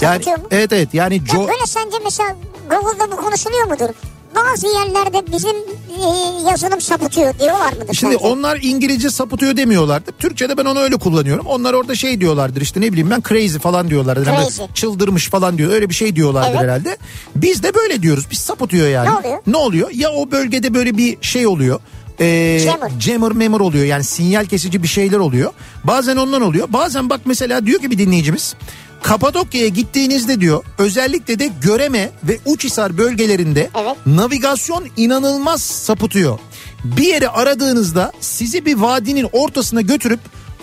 Yani, Sapıtıyor mu? evet evet yani Ya co- böyle sence mesela Google'da bu konuşuluyor mudur? Bazı yerlerde bizim e, yazılım sapıtıyor diyorlar mıdır Şimdi sence? onlar İngilizce sapıtıyor demiyorlardı. Türkçe'de ben onu öyle kullanıyorum. Onlar orada şey diyorlardır işte ne bileyim ben crazy falan diyorlardır. Yani Crazy. çıldırmış falan diyor. Öyle bir şey diyorlardır Evet. herhalde. Biz de böyle diyoruz. Biz sapıtıyor yani. Ne oluyor? Ne oluyor? Ya o bölgede böyle bir şey oluyor. Ee, Jammer. jammer memur oluyor yani sinyal kesici bir şeyler oluyor. Bazen ondan oluyor. Bazen bak mesela diyor ki bir dinleyicimiz Kapadokya'ya gittiğinizde diyor özellikle de Göreme ve Uçhisar bölgelerinde Evet. navigasyon inanılmaz sapıtıyor. Bir yeri aradığınızda sizi bir vadinin ortasına götürüp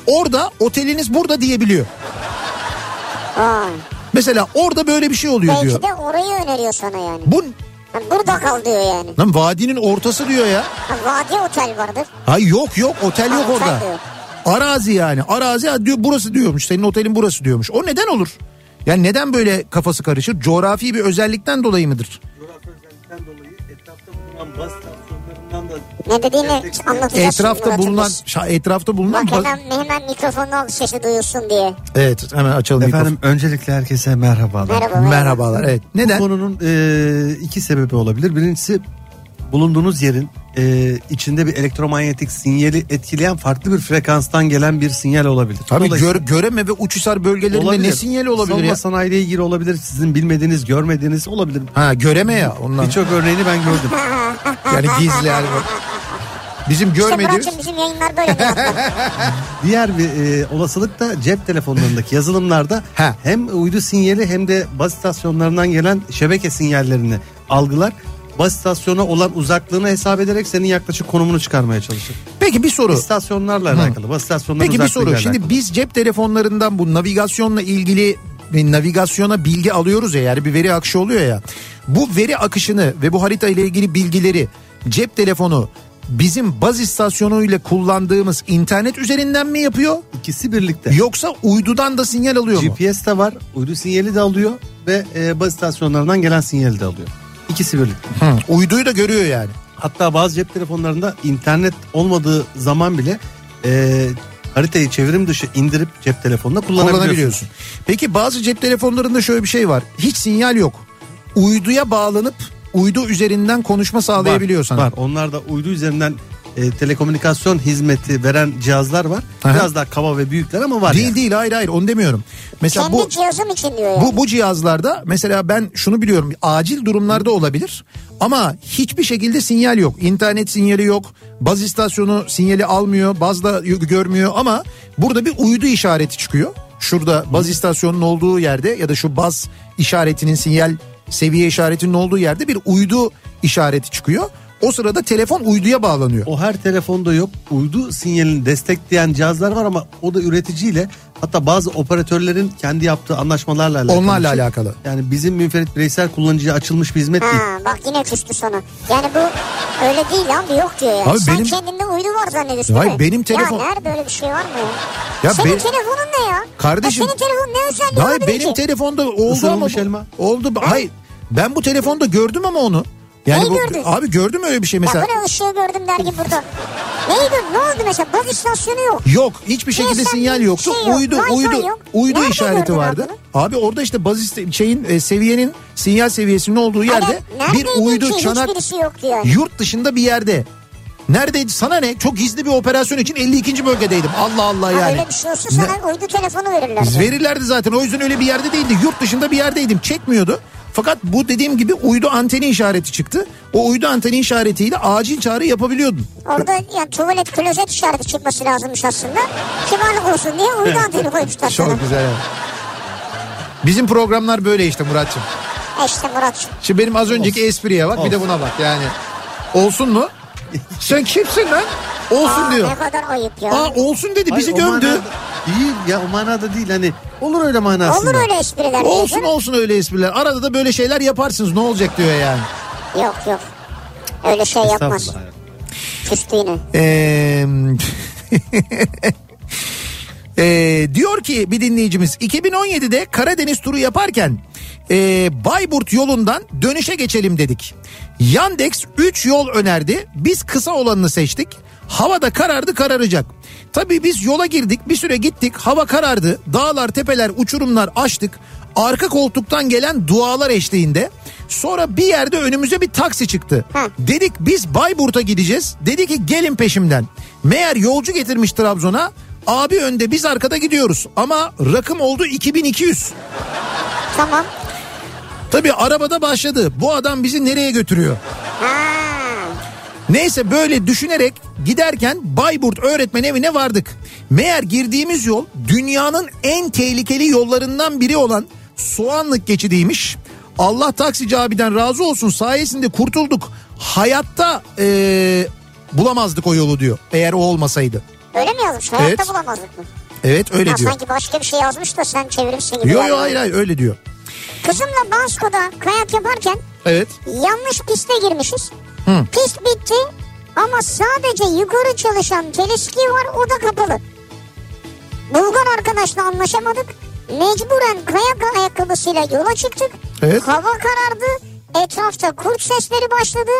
orada oteliniz burada diyebiliyor. Vay. Mesela orada böyle bir şey oluyor Belki diyor. de orayı öneriyor sana yani. Bu burada kal diyor yani. lan vadinin ortası diyor ya. Ha, vadi otel vardır. Hay yok yok otel yok Ha, orada. diyor. Arazi yani. Arazi diyor burası diyormuş. Senin otelin burası diyormuş. O neden olur? Yani neden böyle kafası karışır? Coğrafi bir özellikten dolayı mıdır? coğrafi özellikten dolayı etrafta bulunan baz istasyonlarından da Ne dediğini anlatacağız. Etrafta bulunan şa- etrafta bulunan Bak hemen, hemen mikrofonu al sesi duyulsun diye. Evet hemen açalım Efendim öncelikle herkese merhabalar. Merhaba. mikrofonu. Merhabalar. Evet. Bu Neden? konunun e, iki sebebi olabilir. Birincisi bulunduğunuz yerin e, içinde bir elektromanyetik sinyali etkileyen farklı bir frekanstan gelen bir sinyal olabilir. Tabii gör, göreme ve uçhisar bölgelerinde Olabilir. ne sinyali olabilir Savunma ya? sanayiyle ilgili olabilir. Sizin bilmediğiniz, görmediğiniz olabilir. Ha göreme ya ondan. Birçok örneğini ben gördüm. [LAUGHS] Yani gizli yani. Bizim İşte görmediğimiz. Murat'cığım bizim yayınlar böyle. [LAUGHS] Diğer bir e, olasılık da cep telefonlarındaki yazılımlarda Ha. hem uydu sinyali hem de baz istasyonlarından gelen şebeke sinyallerini algılar. Baz istasyona olan uzaklığını hesap ederek senin yaklaşık konumunu çıkarmaya çalışır. Peki bir soru. İstasyonlarla alakalı. Baz istasyonları Peki bir soru. Şimdi biz cep telefonlarından bu navigasyonla ilgili ve navigasyona bilgi alıyoruz ya yani bir veri akışı oluyor ya. Bu veri akışını ve bu harita ile ilgili bilgileri cep telefonu bizim baz istasyonuyla kullandığımız internet üzerinden mi yapıyor? ikisi birlikte. Yoksa uydudan da sinyal alıyor mu? GPS de var, uydu sinyali de alıyor ve e, baz istasyonlarından gelen sinyali de alıyor. İkisi birlikte. Hı, uyduyu da görüyor yani. Hatta bazı cep telefonlarında internet olmadığı zaman bile e, haritayı çevrim dışı indirip cep telefonuna kullanabiliyorsun. kullanabiliyorsun. Peki bazı cep telefonlarında şöyle bir şey var. Hiç sinyal yok. Uyduya bağlanıp uydu üzerinden konuşma sağlayabiliyor var, sana. Var. Onlar da uydu üzerinden e, telekomünikasyon hizmeti veren cihazlar var. Aha. Biraz daha kaba ve büyükler ama var. Değil yani. değil hayır hayır onu demiyorum. Mesela Kendi bu cihazım için diyor yani. bu bu cihazlarda mesela ben şunu biliyorum acil durumlarda olabilir ama hiçbir şekilde sinyal yok. İnternet sinyali yok. Baz istasyonu sinyali almıyor. Bazda y- görmüyor ama burada bir uydu işareti çıkıyor. Şurada baz istasyonunun olduğu yerde ya da şu baz işaretinin sinyal seviye işaretinin olduğu yerde bir uydu işareti çıkıyor. O sırada telefon uyduya bağlanıyor. O her telefonda yok. Uydu sinyalini destekleyen cihazlar var ama o da üreticiyle hatta bazı operatörlerin kendi yaptığı anlaşmalarla alakalı. Onlarla şey. alakalı. Yani bizim münferit bireysel kullanıcıya açılmış bir hizmet değil. Ha, bak yine küstü sana. Yani bu öyle değil abi yok diyor yani. Abi Sen benim- kendinde uydu var zannediyorsun Hayır, değil mi? benim telefon- Ya nerede öyle bir şey var mı ya? Ya senin be- telefonun ne ya? Kardeşim- Ya senin telefonun ne özelliği olabilir benim ki? telefonda oldu ama Isırılmış elma. oldu. Hayır. Ben bu telefonda gördüm ama onu. Yani Neyi bu, gördün? abi gördüm öyle bir şey Ya mesela. böyle ışığı gördüm der gibi burada. Neydi? Ne oldu mesela? Baz istasyonu yok. Yok hiçbir şekilde Niye sen sinyal yoktu. şey yok, uydu uydu yok? uydu Nerede işareti gördün vardı. abi Abi orada işte baz iste- şeyin e, seviyenin sinyal seviyesinin olduğu yerde Hani bir uydu çanak yoktu yani. yurt dışında bir yerde. Neredeydi? Sana ne? Çok gizli bir operasyon için 52. bölgedeydim. Allah Allah Ha, yani. öyle bir şey olsa sana uydu telefonu verirler. Verirlerdi zaten. O yüzden öyle bir yerde değildi. Yurt dışında bir yerdeydim. Çekmiyordu. Fakat bu dediğim gibi uydu anteni işareti çıktı. O uydu anteni işaretiyle acil çağrı yapabiliyordun. Orada yani tuvalet klozet işareti çıkması lazımmış aslında. Kibarlık olsun diye uydu anteni koymuşlar sana. Çok güzel. evet. Bizim programlar böyle işte Muratçım. E işte Muratçım. Şimdi benim az önceki espriye bak bir de buna bak yani. Olsun mu? Sen kimsin lan? Olsun Aa, diyor. ne kadar ayıp ya. Aa olsun dedi bizi Hayır, gömdü. manada Değil ya o manada değil hani olur öyle manasında. Olur öyle espriler. Olsun diyorsun. olsun öyle espriler. Arada da böyle şeyler yaparsınız ne olacak diyor yani. Yok yok. Öyle şey yapmaz. Küstü yine. Ee, [LAUGHS] diyor ki bir dinleyicimiz 2017'de Karadeniz turu yaparken ee, Bayburt yolundan dönüşe geçelim dedik. Yandex 3 yol önerdi. Biz kısa olanını seçtik. Havada karardı kararacak. Tabii biz yola girdik bir süre gittik hava karardı. Dağlar tepeler uçurumlar açtık. Arka koltuktan gelen dualar eşliğinde. Sonra bir yerde önümüze bir taksi çıktı. Hı. Dedik biz Bayburt'a gideceğiz. Dedi ki gelin peşimden. Meğer yolcu getirmiş Trabzon'a. Abi önde biz arkada gidiyoruz. Ama rakım oldu 2200. Tamam. Tabii arabada başladı. Bu adam bizi nereye götürüyor? Neyse böyle düşünerek giderken Bayburt öğretmen evine vardık. Meğer girdiğimiz yol dünyanın en tehlikeli yollarından biri olan Soğanlık geçidiymiş. Allah taksici abiden razı olsun sayesinde kurtulduk. Hayatta eee, bulamazdık o yolu diyor eğer o olmasaydı. Öyle mi yazmış? Hayatta Evet. bulamazdık mı? Evet öyle Ha, diyor. sanki başka bir şey yazmış da sen çevirmişsin gibi. Yok yok hayır hayır öyle diyor. Kızımla Bansko'da kayak yaparken Evet. yanlış piste girmişiz. Hı. Pist bitti ama sadece yukarı çalışan teleski var o da kapalı. Bulgar arkadaşla anlaşamadık. Mecburen kayak ayakkabısıyla yola çıktık. Evet. Hava karardı. Etrafta kurt sesleri başladı.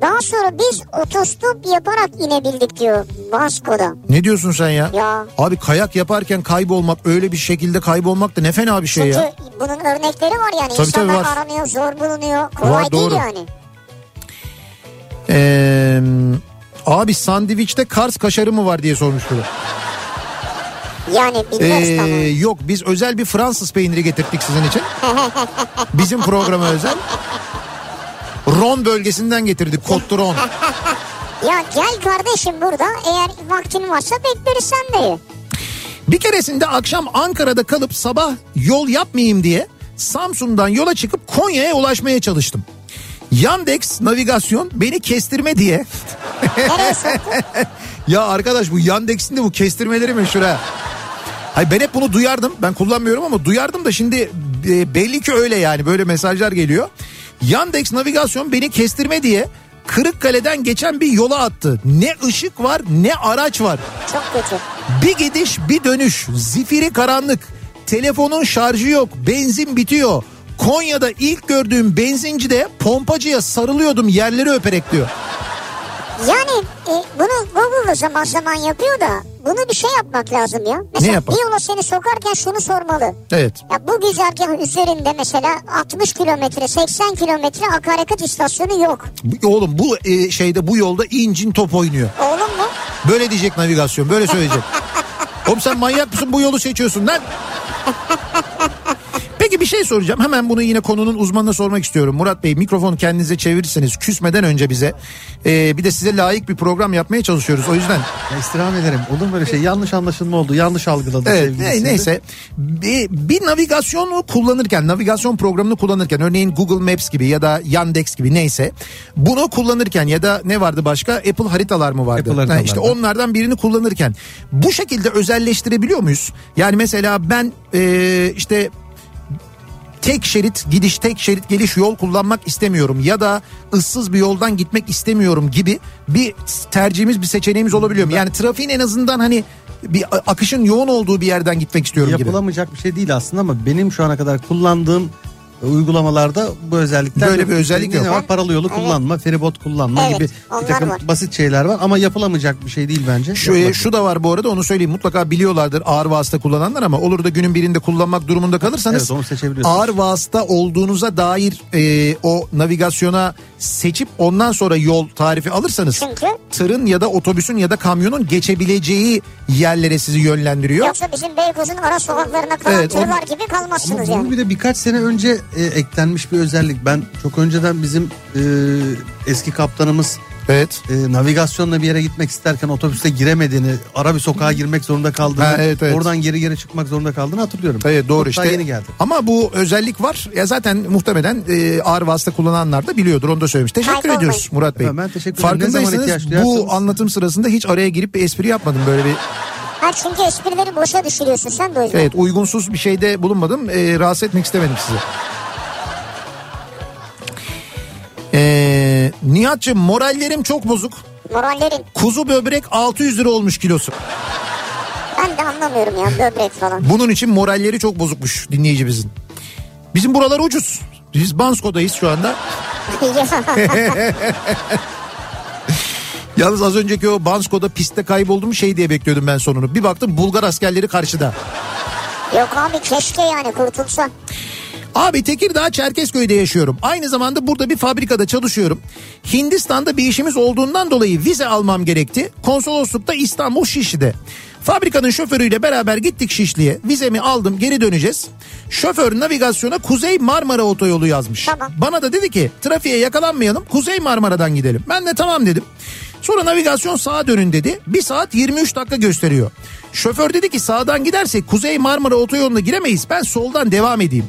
Daha sonra biz otostop yaparak inebildik diyor Bansko'da. Ne diyorsun sen ya? Ya. Abi kayak yaparken kaybolmak öyle bir şekilde kaybolmak da ne fena bir şey Çünkü ya. bunun örnekleri var yani. Tabii, İnsanlar tabii var. aranıyor, zor bulunuyor. Kolay Var, değil doğru. yani. Ee, abi sandviçte Kars kaşarı mı var diye sormuş biri. Yani bilmez Ee, tamam. yok biz özel bir Fransız peyniri getirdik sizin için. [LAUGHS] Bizim programa özel. Ron bölgesinden getirdik. Côte Ron. [LAUGHS] Ya gel kardeşim burada eğer vaktin varsa bekleriz sen de. Bir keresinde akşam Ankara'da kalıp sabah yol yapmayayım diye Samsun'dan yola çıkıp Konya'ya ulaşmaya çalıştım. Yandex navigasyon beni kestirme diye. [LAUGHS] Ya arkadaş bu Yandex'in de bu kestirmeleri meşhur ha. Hayır ben hep bunu duyardım. Ben kullanmıyorum ama duyardım da şimdi e, belli ki öyle yani böyle mesajlar geliyor. Yandex navigasyon beni kestirme diye Kırıkkale'den geçen bir yola attı. Ne ışık var ne araç var. Çok kötü. Bir gidiş bir dönüş zifiri karanlık. Telefonun şarjı yok benzin bitiyor. Konya'da ilk gördüğüm benzincide pompacıya sarılıyordum yerleri öperek diyor. Yani e, bunu Google zaman zaman yapıyor da bunu bir şey yapmak lazım ya. Mesela yapmak? bir yola seni sokarken şunu sormalı. Evet. Ya bu güzergah üzerinde mesela 60 kilometre 80 kilometre akaryakıt istasyonu yok. Oğlum bu e, şeyde bu yolda incin top oynuyor. Oğlum mu? Böyle diyecek navigasyon böyle söyleyecek. [LAUGHS] Oğlum sen manyak mısın bu yolu seçiyorsun lan? [LAUGHS] Peki bir şey soracağım. Hemen bunu yine konunun uzmanına sormak istiyorum. Murat Bey mikrofonu kendinize çevirirseniz küsmeden önce bize e, bir de size layık bir program yapmaya çalışıyoruz. O yüzden Ya istirham ederim. Olur mu böyle şey? Yanlış anlaşılma oldu. Yanlış algıladı Evet sevgili ne- Sindri. neyse bir, bir navigasyonu kullanırken navigasyon programını kullanırken örneğin Google Maps gibi ya da Yandex gibi neyse bunu kullanırken ya da ne vardı başka Apple haritalar mı vardı? Apple haritalar Ha, işte onlardan birini kullanırken bu şekilde özelleştirebiliyor muyuz? Yani mesela ben e, işte tek şerit gidiş tek şerit geliş yol kullanmak istemiyorum ya da ıssız bir yoldan gitmek istemiyorum gibi bir tercihimiz bir seçeneğimiz olabiliyor mu? Yani trafiğin en azından hani bir akışın yoğun olduğu bir yerden gitmek istiyorum gibi. Yapılamayacak bir şey değil aslında ama benim şu ana kadar kullandığım uygulamalarda bu özellikler Böyle bir özellik yok. var? Paralı yolu Evet. kullanma, feribot kullanma Evet, gibi bir takım var. basit şeyler var ama yapılamayacak bir şey değil bence. Şu, Yapılabilir. şu da var bu arada onu söyleyeyim mutlaka biliyorlardır ağır vasıta kullananlar ama olur da günün birinde kullanmak durumunda kalırsanız Evet, onu seçebiliyorsunuz. ağır vasıta olduğunuza dair e, o navigasyona seçip ondan sonra yol tarifi alırsanız Çünkü tırın ya da otobüsün ya da kamyonun geçebileceği yerlere sizi yönlendiriyor. Yoksa bizim Beykoz'un ara sokaklarına kalan Evet, tırlar gibi Ama kalmazsınız bu yani. bir de birkaç sene önce e, eklenmiş bir özellik. Ben çok önceden bizim e, eski kaptanımız Evet. e, navigasyonla bir yere gitmek isterken otobüste giremediğini, ara bir sokağa girmek zorunda kaldığını, Ha, evet, evet. oradan geri geri çıkmak zorunda kaldığını hatırlıyorum. Evet doğru Hatta işte. yeni geldi. Ama bu özellik var. Ya zaten muhtemelen e, ağır vasıta kullananlar da biliyordur. Onu da söylemiş. Teşekkür Kaybolmayın. ediyoruz Murat Bey. Ben teşekkür ederim. Farkındaysanız bu anlatım sırasında hiç araya girip bir espri yapmadım. Böyle bir Ha çünkü esprileri boşa düşürüyorsun sen de o yüzden. evet uygunsuz bir şeyde bulunmadım. E, rahatsız etmek istemedim sizi. E, Nihat'cığım morallerim çok bozuk. Morallerin. Kuzu böbrek 600 lira olmuş kilosu. Ben de anlamıyorum ya böbrek falan. Bunun için moralleri çok bozukmuş dinleyicimizin. Bizim buralar ucuz. Biz Bansko'dayız şu anda. [LAUGHS] Yalnız az önceki o Bansko'da pistte kayboldum şey diye bekliyordum ben sonunu. Bir baktım Bulgar askerleri karşıda. Yok abi keşke yani kurtulsa. Abi Tekirdağ Çerkezköy'de yaşıyorum. Aynı zamanda burada bir fabrikada çalışıyorum. Hindistan'da bir işimiz olduğundan dolayı vize almam gerekti. Konsoloslukta İstanbul Şişli'de. Fabrikanın şoförüyle beraber gittik Şişli'ye. Vizemi aldım geri döneceğiz. Şoför navigasyona Kuzey Marmara Otoyolu yazmış. Tamam. Bana da dedi ki trafiğe yakalanmayalım Kuzey Marmara'dan gidelim. Ben de tamam dedim. Sonra navigasyon sağa dönün dedi. 1 saat 23 dakika gösteriyor. Şoför dedi ki sağdan gidersek Kuzey Marmara Otoyolu'na giremeyiz. Ben soldan devam edeyim.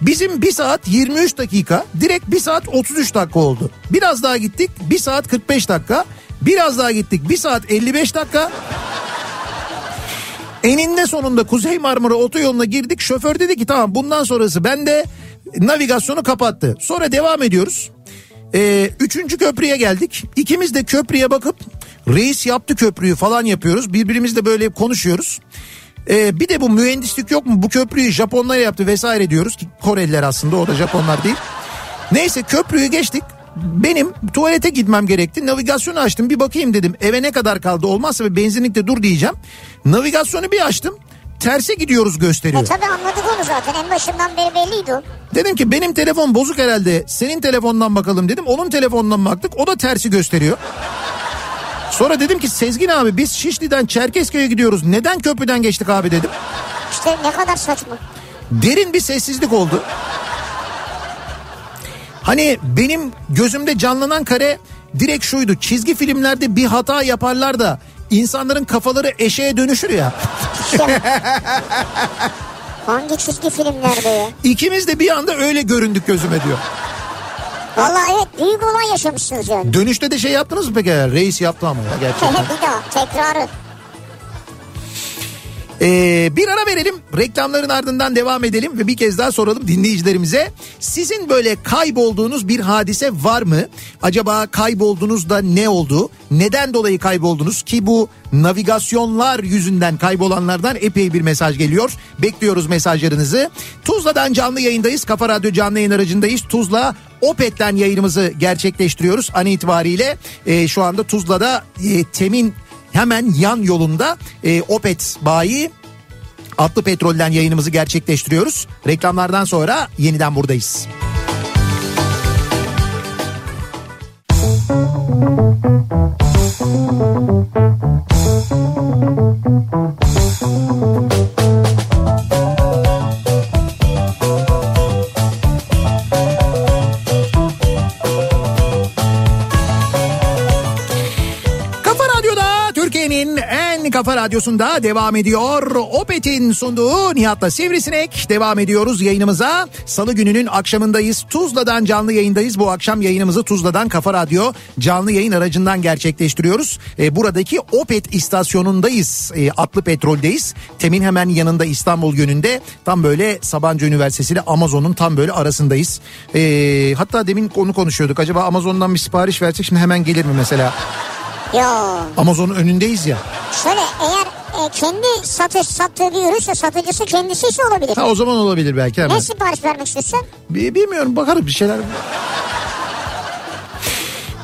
Bizim 1 saat 23 dakika direkt 1 saat 33 dakika oldu. Biraz daha gittik 1 saat 45 dakika. Biraz daha gittik 1 saat 55 dakika. Eninde sonunda Kuzey Marmara Otoyolu'na girdik. Şoför dedi ki tamam bundan sonrası ben de navigasyonu kapattı. Sonra devam ediyoruz. Ee, üçüncü köprüye geldik. İkimiz de köprüye bakıp reis yaptı köprüyü falan yapıyoruz. Birbirimizle böyle konuşuyoruz. Ee, bir de bu mühendislik yok mu? Bu köprüyü Japonlar yaptı vesaire diyoruz ki Koreliler aslında o da Japonlar değil. Neyse köprüyü geçtik. Benim tuvalete gitmem gerekti. Navigasyonu açtım bir bakayım dedim. Eve ne kadar kaldı olmazsa bir benzinlikte dur diyeceğim. Navigasyonu bir açtım. Terse gidiyoruz gösteriyor. E tabi anladık onu zaten en başından beri belliydi o. Dedim ki benim telefon bozuk herhalde. Senin telefondan bakalım dedim. Onun telefonundan baktık. O da tersi gösteriyor. Sonra dedim ki Sezgin abi biz Şişli'den Çerkezköy'e gidiyoruz. Neden köprüden geçtik abi dedim. İşte ne kadar saçma. Derin bir sessizlik oldu. Hani benim gözümde canlanan kare direkt şuydu. Çizgi filmlerde bir hata yaparlar da insanların kafaları eşeğe dönüşür ya. [LAUGHS] Hangi çizgi filmlerde ya? İkimiz de bir anda öyle göründük gözüme diyor. Valla evet büyük olay yaşamışsınız yani. Dönüşte de şey yaptınız mı peki? Reis yaptı ama ya gerçekten. [LAUGHS] bir daha tekrarı. Ee, bir ara verelim. Reklamların ardından devam edelim ve bir kez daha soralım dinleyicilerimize. Sizin böyle kaybolduğunuz bir hadise var mı? Acaba kaybolduğunuzda ne oldu? Neden dolayı kayboldunuz? Ki bu navigasyonlar yüzünden kaybolanlardan epey bir mesaj geliyor. Bekliyoruz mesajlarınızı. Tuzla'dan canlı yayındayız. Kafa Radyo canlı yayın aracındayız. Tuzla Opet'ten yayınımızı gerçekleştiriyoruz an itibariyle. Ee, şu anda Tuzla'da e, Temin hemen yan yolunda e, Opet bayi Atlı Petrol'den yayınımızı gerçekleştiriyoruz. Reklamlardan sonra yeniden buradayız. Kafa kafa radyosunda devam ediyor. Opet'in sunduğu Nihat'la Sivrisinek devam ediyoruz yayınımıza. Salı gününün akşamındayız. Tuzla'dan canlı yayındayız. Bu akşam yayınımızı Tuzla'dan Kafa Radyo canlı yayın aracından gerçekleştiriyoruz. E, buradaki Opet istasyonundayız. E, Atlı Petrol'deyiz. Temin hemen yanında İstanbul yönünde. Tam böyle Sabancı Üniversitesi ile Amazon'un tam böyle arasındayız. E, hatta demin onu konuşuyorduk. Acaba Amazon'dan bir sipariş versek şimdi hemen gelir mi mesela? Yo. Amazon'un önündeyiz ya. Şöyle eğer e, kendi satış sattığı bir ürünse satıcısı kendisi ise olabilir. Ha o zaman olabilir belki hemen. Ne sipariş vermek istiyorsan? Bi- Bilmiyorum bakarız bir şeyler.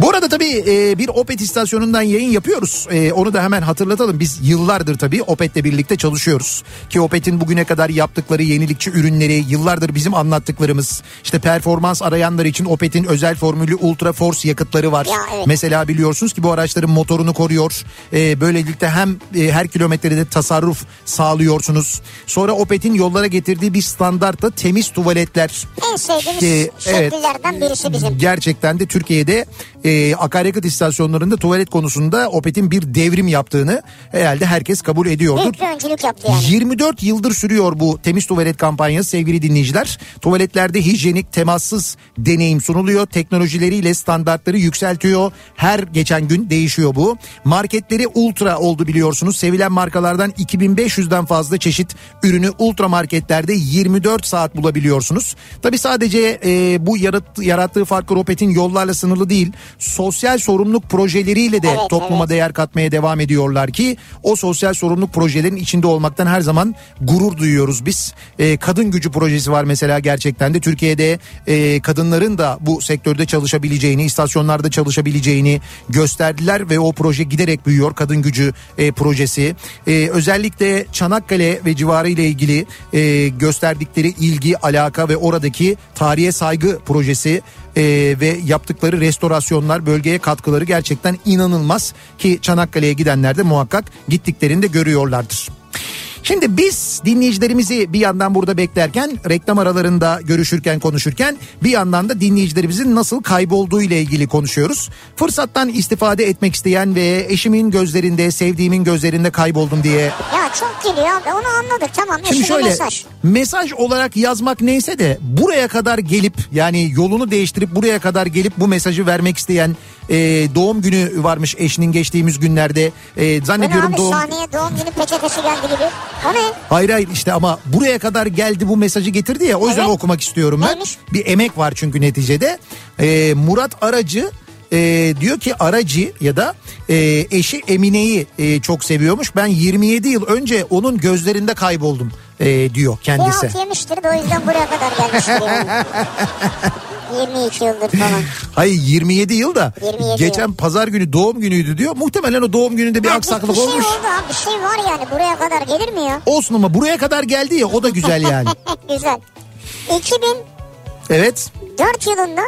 Bu arada tabii e, bir Opet istasyonundan yayın yapıyoruz. E, onu da hemen hatırlatalım. Biz yıllardır tabii Opet'le birlikte çalışıyoruz. Ki Opet'in bugüne kadar yaptıkları yenilikçi ürünleri, yıllardır bizim anlattıklarımız. işte performans arayanlar için Opet'in özel formülü Ultra Force yakıtları var. Ya, evet. Mesela biliyorsunuz ki bu araçların motorunu koruyor. E, böylelikle hem e, her kilometrede tasarruf sağlıyorsunuz. Sonra Opet'in yollara getirdiği bir standart da temiz tuvaletler. En sevdiğimiz evet, şekillerden birisi bizim. Gerçekten de Türkiye'de e, akaryakıt istasyonlarında tuvalet konusunda Opet'in bir devrim yaptığını herhalde herkes kabul ediyordur. Büyük öncülük yaptı yani. 24 yıldır sürüyor bu temiz tuvalet kampanyası sevgili dinleyiciler. Tuvaletlerde hijyenik temassız deneyim sunuluyor. Teknolojileriyle standartları yükseltiyor. Her geçen gün değişiyor bu. Marketleri ultra oldu biliyorsunuz. Sevilen markalardan 2500'den fazla çeşit ürünü ultra marketlerde 24 saat bulabiliyorsunuz. Tabi sadece e, bu yarat, yarattığı farkı Opet'in yollarla sınırlı değil. Sosyal sorumluluk projeleriyle de Evet, topluma evet. değer katmaya devam ediyorlar ki o sosyal sorumluluk projelerin içinde olmaktan her zaman gurur duyuyoruz biz. Ee, kadın gücü projesi var mesela gerçekten de Türkiye'de e, kadınların da bu sektörde çalışabileceğini, istasyonlarda çalışabileceğini gösterdiler ve o proje giderek büyüyor. Kadın gücü e, projesi. E, özellikle Çanakkale ve civarı ile ilgili e, gösterdikleri ilgi, alaka ve oradaki tarihe saygı projesi e, ve yaptıkları restorasyonlar bölgeye katkıları gerçekten inanılmaz ki Çanakkale'ye gidenler de muhakkak gittiklerinde görüyorlardır. Şimdi biz dinleyicilerimizi bir yandan burada beklerken reklam aralarında görüşürken konuşurken bir yandan da dinleyicilerimizin nasıl kaybolduğu ile ilgili konuşuyoruz. Fırsattan istifade etmek isteyen ve eşimin gözlerinde sevdiğimin gözlerinde kayboldum diye Ya çok geliyor abi onu anladık tamam. Şimdi şöyle mesaj. mesaj olarak yazmak neyse de buraya kadar gelip yani yolunu değiştirip buraya kadar gelip bu mesajı vermek isteyen e, doğum günü varmış eşinin geçtiğimiz günlerde e, zannediyorum abi doğum sahneye doğum günü peçetesi geldi gibi. O ne? Hayır hayır işte ama buraya kadar geldi bu mesajı getirdi ya o yüzden Evet. okumak istiyorum ben. Neymiş? Bir emek var çünkü neticede. E, Murat Aracı e, diyor ki Aracı ya da e, eşi Emine'yi e, çok seviyormuş. Ben 27 yıl önce onun gözlerinde kayboldum e, diyor Bir kendisi. alt yemiştir o yüzden buraya kadar gelmiştir. [LAUGHS] 22 yıldır falan. [LAUGHS] Hayır 27 yıl da 27 geçen yıl. pazar günü doğum günüydü diyor. Muhtemelen o doğum gününde bir Ya aksaklık bir şey olmuş. oldu abi bir şey var yani buraya kadar gelir mi ya? Olsun ama buraya kadar geldi ya o da güzel yani. [LAUGHS] Güzel. 2004 evet. yılında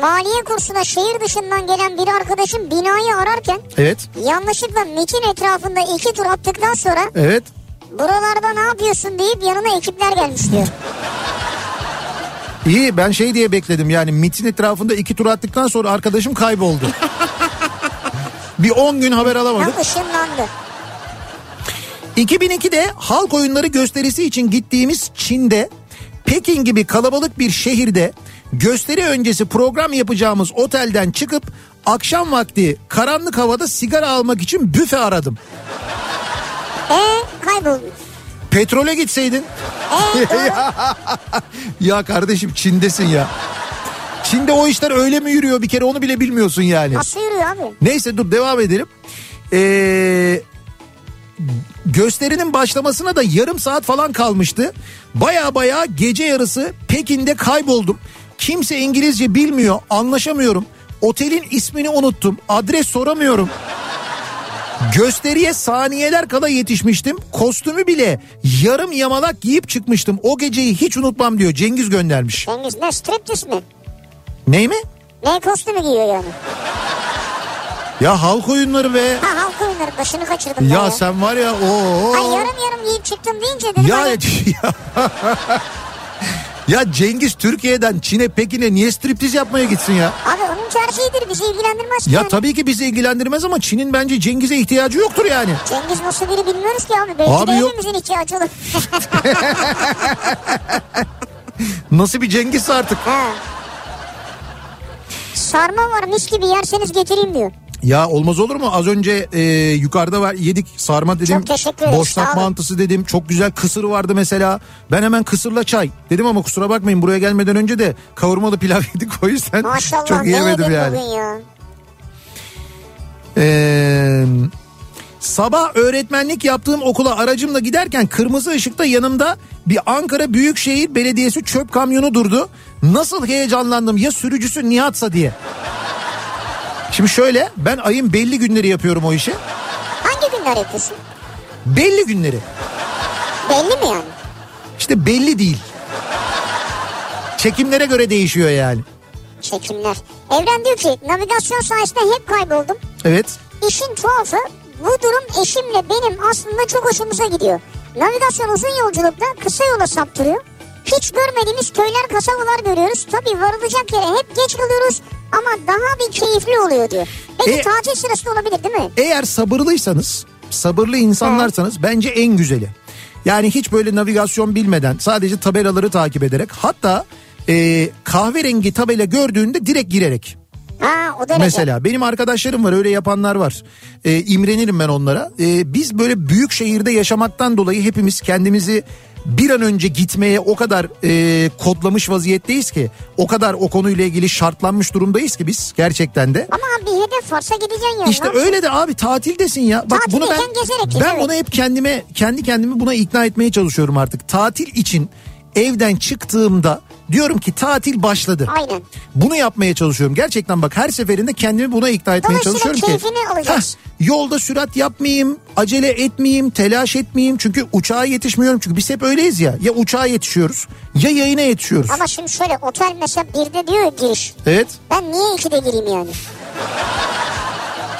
maliye kursuna şehir dışından gelen bir arkadaşım binayı ararken Evet. yanlışlıkla MIT'in etrafında iki tur attıktan sonra Evet. buralarda ne yapıyorsun deyip yanına ekipler gelmiş diyor. İyi ben şey diye bekledim yani MIT'in etrafında iki tur attıktan sonra arkadaşım kayboldu. [LAUGHS] bir 10 gün haber alamadık. Işınlandı. 2002'de halk oyunları gösterisi için gittiğimiz Çin'de Pekin gibi kalabalık bir şehirde gösteri öncesi program yapacağımız otelden çıkıp akşam vakti karanlık havada sigara almak için büfe aradım. E kayboldu. Petrole gitseydin. [LAUGHS] Ya kardeşim Çin'desin ya. Çin'de o işler öyle mi yürüyor bir kere onu bile bilmiyorsun yani. nasıl yürüyor abi? Neyse dur devam edelim. Ee, gösterinin başlamasına da yarım saat falan kalmıştı. Baya baya gece yarısı Pekin'de kayboldum. Kimse İngilizce bilmiyor, anlaşamıyorum. Otelin ismini unuttum, adres soramıyorum. Gösteriye saniyeler kala yetişmiştim. Kostümü bile yarım yamalak giyip çıkmıştım. O geceyi hiç unutmam diyor. Cengiz göndermiş. Cengiz ne striptiz mi? Ney mi? Ne kostümü giyiyor yani? Ya halk oyunları ve Ha halk oyunları başını kaçırdım ya ya. sen var ya o Ay yarım yarım giyip çıktım deyince dedim Ya, hani, [LAUGHS] ya, ya Cengiz Türkiye'den Çin'e Pekin'e niye striptiz yapmaya gitsin ya? Abi onun tercihidir bizi ilgilendirmez Ya yani. tabii ki bizi ilgilendirmez ama Çin'in bence Cengiz'e ihtiyacı yoktur yani. Cengiz nasıl biri bilmiyoruz ki abi. Belki Abi de yok. hepimizin ihtiyacı olur. [LAUGHS] Nasıl bir Cengizse artık. ha. Sarma var mis gibi yerseniz getireyim diyor. Ya olmaz olur mu? Az önce e, yukarıda var yedik sarma dedim. Boşnak mantısı dedim. Çok güzel kısır vardı mesela. Ben hemen kısırla çay dedim ama kusura bakmayın buraya gelmeden önce de kavurmalı pilav [LAUGHS] yedik o yüzden Maşallah çok yiyemedim yani. ya. Ee, sabah öğretmenlik yaptığım okula aracımla giderken kırmızı ışıkta yanımda bir Ankara Büyükşehir Belediyesi çöp kamyonu durdu. Nasıl heyecanlandım ya sürücüsü Nihat'sa diye. Şimdi şöyle ben ayın belli günleri yapıyorum o işi. Hangi günler yapıyorsun? Belli günleri. Belli mi yani? İşte belli değil. Çekimlere göre değişiyor yani. Çekimler. Evren diyor ki navigasyon sayesinde hep kayboldum. Evet. İşin tuhafı bu durum eşimle benim aslında çok hoşumuza gidiyor. Navigasyon uzun yolculukta kısa yola saptırıyor. Hiç görmediğimiz köyler kasabalar görüyoruz. Tabii varılacak yere hep geç kalıyoruz ama daha bir keyifli oluyor diyor. Peki E- tatil sırasında olabilir değil mi? Eğer sabırlıysanız, sabırlı insanlarsanız bence en güzeli. Yani hiç böyle navigasyon bilmeden sadece tabelaları takip ederek hatta e, kahverengi tabela gördüğünde direkt girerek. Ha o derece. Mesela benim arkadaşlarım var öyle yapanlar var. E, imrenirim ben onlara. E, biz böyle büyük şehirde yaşamaktan dolayı hepimiz kendimizi bir an önce gitmeye o kadar e, kodlamış vaziyetteyiz ki o kadar o konuyla ilgili şartlanmış durumdayız ki biz gerçekten de. Ama bir hedef varsa gideceksin yani. İşte öyle de abi tatildesin ya. Bak bunu ben gezerek ben evet. bunu hep kendime kendi kendimi buna ikna etmeye çalışıyorum artık. Tatil için evden çıktığımda diyorum ki tatil başladı. Aynen. Bunu yapmaya çalışıyorum. Gerçekten bak her seferinde kendimi buna ikna etmeye çalışıyorum ki. Heh, yolda sürat yapmayayım, acele etmeyeyim, telaş etmeyeyim. Çünkü uçağa yetişmiyorum. Çünkü biz hep öyleyiz ya. Ya uçağa yetişiyoruz ya yayına yetişiyoruz. Ama şimdi şöyle otel mesela birde diyor giriş. Evet. Ben niye ikide gireyim yani?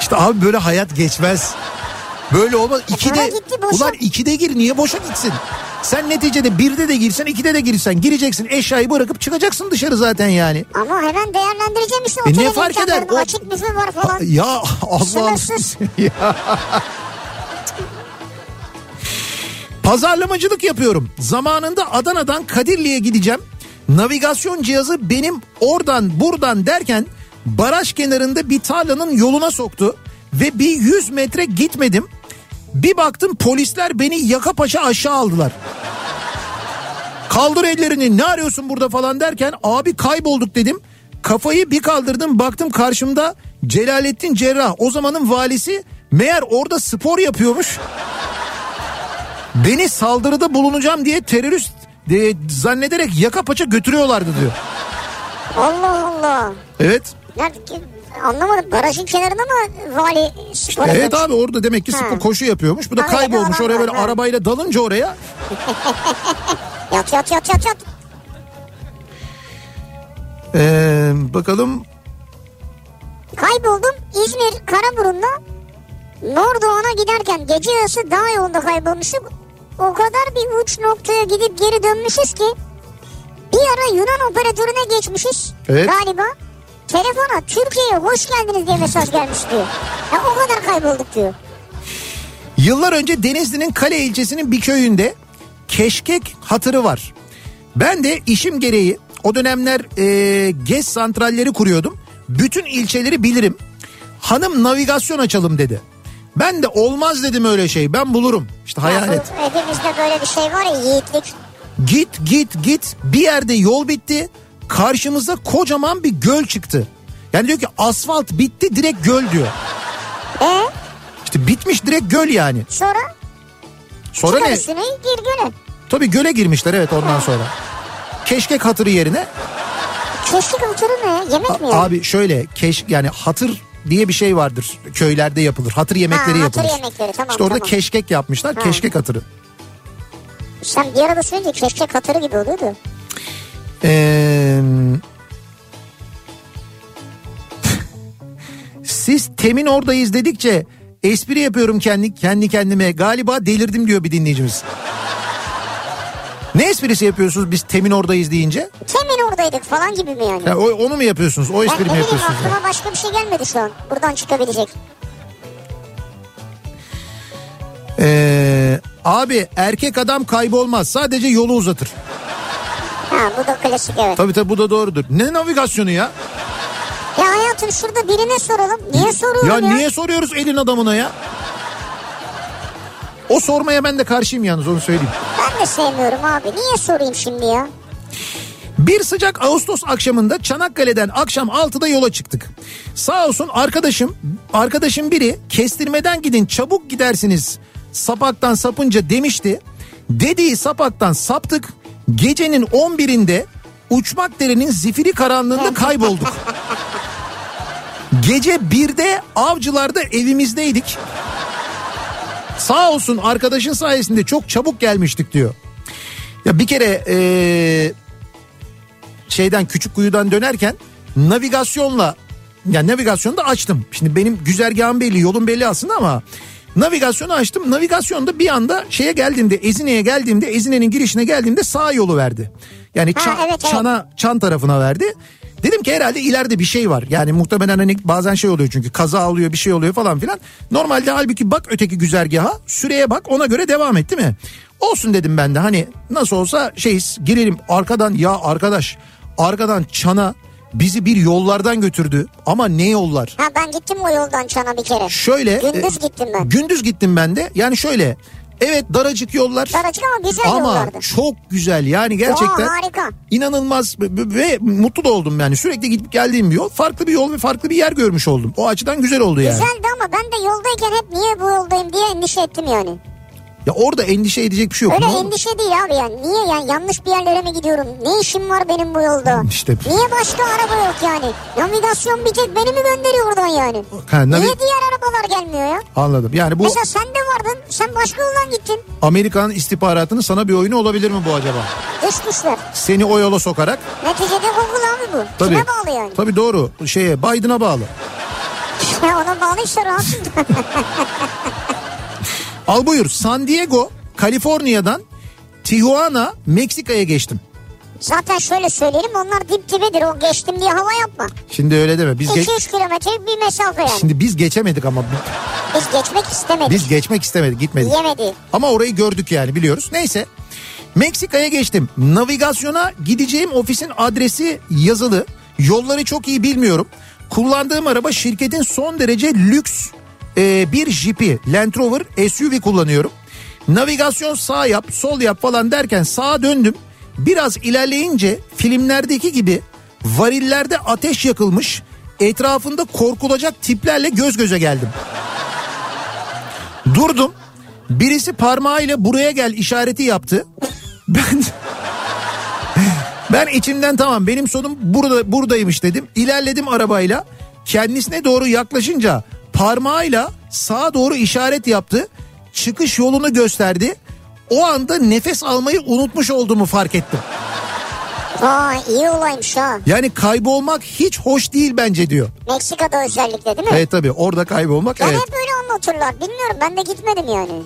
İşte abi böyle hayat geçmez. Böyle olmaz. İkide, para gitti boşa. ulan ikide gir niye boşa gitsin? Sen neticede birde de girsen ikide de girsen gireceksin eşyayı bırakıp çıkacaksın dışarı zaten yani. Ama hemen değerlendireceğim işte E ne fark eder? O- Açık büfe var falan. Ya. [LAUGHS] [LAUGHS] Ya. Pazarlamacılık yapıyorum. Zamanında Adana'dan Kadirli'ye gideceğim. Navigasyon cihazı benim oradan buradan derken baraj kenarında bir tarlanın yoluna soktu. Ve bir 100 metre gitmedim. Bir baktım polisler beni yaka paça aşağı aldılar. Kaldır ellerini ne arıyorsun burada falan derken abi kaybolduk dedim. Kafayı bir kaldırdım baktım karşımda Celalettin Cerrah o zamanın valisi meğer orada spor yapıyormuş. Beni saldırıda bulunacağım diye terörist e, zannederek yaka paça götürüyorlardı diyor. Allah Allah. Evet. Ki? Anlamadım. Barajın kenarında mı vali spor Evet yapıyormuş? abi orada demek ki spor koşu yapıyormuş. Bu da Öyle kaybolmuş oraya böyle arabayla dalınca oraya. [LAUGHS] Yat yat yat yat yat. Ee, bakalım Kayboldum. İzmir Karaburun'da Nordoğan'a giderken gece yarısı dağ yolunda kaybolmuşum. O kadar bir uç noktaya gidip geri dönmüşüz ki bir ara Yunan operatörüne geçmişiz Evet. galiba. Telefona Türkiye'ye hoş geldiniz diye mesaj gelmiş diyor. Ya o kadar kaybolduk diyor. Yıllar önce Denizli'nin Kale ilçesinin bir köyünde keşkek hatırı var. Ben de işim gereği o dönemler e, GES santralleri kuruyordum. Bütün ilçeleri bilirim. Hanım navigasyon açalım dedi. Ben de olmaz dedim öyle şey ben bulurum. İşte hayal Ya et. Evimizde böyle bir şey var ya yiğitlik. Git git git bir yerde yol bitti. Karşımıza kocaman bir göl çıktı. Yani diyor ki asfalt bitti direkt göl diyor. E İşte bitmiş direkt göl yani. sonra Sonra çıkar ne? üstüne gir göle. Tabii göle girmişler evet ondan sonra. Keşkek hatırı yerine Keşke oturur ne? Yemek mi yani? abi şöyle keş yani hatır diye bir şey vardır. Köylerde yapılır. Hatır yemekleri Ha, hatır yapılır. yemekleri, tamam, işte orada tamam. keşkek yapmışlar. Ha. Keşkek hatırı. Sen bir arada söyleyince keşke katırı gibi oluyordu. Ee, siz temin oradayız dedikçe espri yapıyorum kendi kendi kendime. Galiba delirdim diyor bir dinleyicimiz. Ne esprisi yapıyorsunuz biz temin oradayız deyince? Temin oradaydık falan gibi mi yani? Ya o- onu mu yapıyorsunuz? O espri mi bileyim yapıyorsunuz? aklıma başka bir şey gelmedi şu an. Buradan çıkabilecek. Ee, abi erkek adam kaybolmaz. Sadece yolu uzatır. Ha bu da klasik evet. Tabii tabii bu da doğrudur. Ne navigasyonu ya? Ya hayatım şurada birine soralım. Niye soruyorum Ya, ya? niye soruyoruz elin adamına ya? O sormaya ben de karşıyım yalnız onu söyleyeyim. Ben de sevmiyorum abi. Niye sorayım şimdi ya? Bir sıcak Ağustos akşamında Çanakkale'den akşam 6'da yola çıktık. Sağ olsun arkadaşım, arkadaşım biri kestirmeden gidin çabuk gidersiniz sapaktan sapınca demişti. Dediği sapaktan saptık. Gecenin 11'inde uçmak derenin zifiri karanlığında kaybolduk. Gece birde avcılarda evimizdeydik. Sağ olsun arkadaşın sayesinde çok çabuk gelmiştik diyor. Ya bir kere ee, şeyden küçük kuyudan dönerken navigasyonla yani navigasyonu da açtım. Şimdi benim güzergahım belli yolum belli aslında ama navigasyonu açtım. Navigasyonda bir anda şeye geldiğimde Ezine'ye geldiğimde Ezine'nin girişine geldiğimde sağ yolu verdi. Yani Ha, çan, evet, evet. çana çan tarafına verdi. Dedim ki herhalde ileride bir şey var. Yani muhtemelen hani bazen şey oluyor çünkü kaza oluyor bir şey oluyor falan filan. Normalde halbuki bak öteki güzergaha süreye bak ona göre devam et değil mi? Olsun dedim ben de hani nasıl olsa şeyiz girelim arkadan ya arkadaş arkadan çana bizi bir yollardan götürdü ama ne yollar? Ha ben gittim o yoldan Çan'a bir kere. Şöyle Gündüz e, gittim ben. Gündüz gittim ben de. Yani şöyle evet daracık yollar. Daracık ama güzel ama yollardı. çok güzel yani gerçekten Doğa harika. inanılmaz ve- ve mutlu da oldum yani sürekli gidip geldiğim bir yol farklı bir yol ve farklı bir yer görmüş oldum o açıdan güzel oldu yani. Güzeldi ama ben de yoldayken hep niye bu yoldayım diye endişe ettim yani. Ya orada endişe edecek bir şey yok. Öyle Ne endişe değil abi yani. Niye yani yanlış bir yerlere mi gidiyorum? Ne işim var benim bu yolda? İşte- Niye başka araba yok yani? Navigasyon bir tek beni mi gönderiyor buradan yani? Ha, navi- Niye diğer arabalar gelmiyor ya? Anladım yani bu Mesela sen de vardın. Sen başka yoldan gittin. Amerikan istihbaratının sana bir oyunu olabilir mi bu acaba? Düşmüşler. Seni o yola sokarak. Neticede Google abi bu. Tabii, Kime bağlı yani? Tabii doğru şeye Biden'a bağlı. Ya [LAUGHS] ona bağlıysa rahatsın. [LAUGHS] Al buyur San Diego Kaliforniya'dan Tijuana Meksika'ya geçtim. Zaten şöyle söyleyelim onlar dip dibedir. O geçtim diye hava yapma. Şimdi öyle deme. Biz geç 2-3 kilometre bir mesafe yani. Şimdi biz geçemedik ama Biz geçmek istemedik. biz geçmek istemedik, gitmedik. Yemedi. Ama orayı gördük yani biliyoruz. Neyse. Meksika'ya geçtim. Navigasyona gideceğim ofisin adresi yazılı. Yolları çok iyi bilmiyorum. Kullandığım araba şirketin son derece lüks e, bir jipi Land Rover SUV kullanıyorum. Navigasyon sağ yap sol yap falan derken sağa döndüm. Biraz ilerleyince filmlerdeki gibi varillerde ateş yakılmış etrafında korkulacak tiplerle göz göze geldim. Durdum. Birisi parmağıyla buraya gel işareti yaptı. Ben ben içimden tamam benim sonum burada buradaymış dedim. İlerledim arabayla. Kendisine doğru yaklaşınca parmağıyla sağa doğru işaret yaptı. Çıkış yolunu gösterdi. O anda nefes almayı unutmuş olduğumu fark ettim. Vay iyi olaymış ha. Yani kaybolmak hiç hoş değil bence diyor. Meksika'da özellikle değil mi? Evet tabii orada kaybolmak Yani evet. hep öyle anlatırlar. Bilmiyorum ben de gitmedim yani.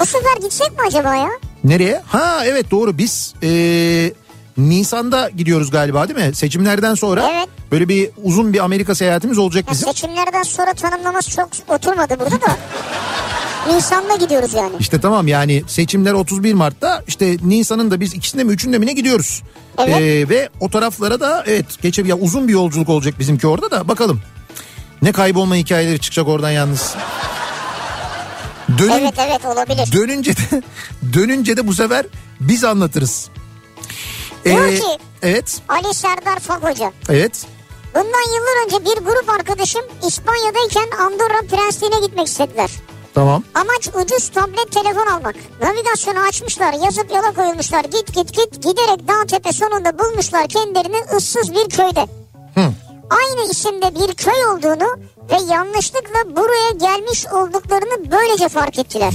Bu sefer gitsek mi acaba ya? Nereye? Ha evet doğru biz eee, Nisan'da gidiyoruz galiba değil mi? Seçimlerden sonra Evet. böyle bir uzun bir Amerika seyahatimiz olacak ya bizim. seçimlerden sonra tanımlaması çok oturmadı burada da. Nisan'da gidiyoruz yani. İşte tamam yani seçimler 31 Mart'ta işte Nisan'ın da biz ikisinde mi üçünde mi ne gidiyoruz. Evet. Ee, ve o taraflara da evet geçe ya uzun bir yolculuk olacak bizimki orada da bakalım. Ne kaybolma hikayeleri çıkacak oradan yalnız. Dönün, Evet evet olabilir. Dönünce de [LAUGHS] dönünce de bu sefer biz anlatırız. Diyor Ee, ki- evet, Ali Serdar Fak Hoca. evet. Bundan yıllar önce bir grup arkadaşım İspanya'dayken Andorra Prensliğine gitmek istediler. Tamam. Amaç ucuz tablet telefon almak. Navigasyonu açmışlar, yazıp yola koyulmuşlar. Git git git giderek dağ tepe sonunda bulmuşlar kendilerini ıssız bir köyde. Hı. Aynı isimde bir köy olduğunu ve yanlışlıkla buraya gelmiş olduklarını böylece fark ettiler.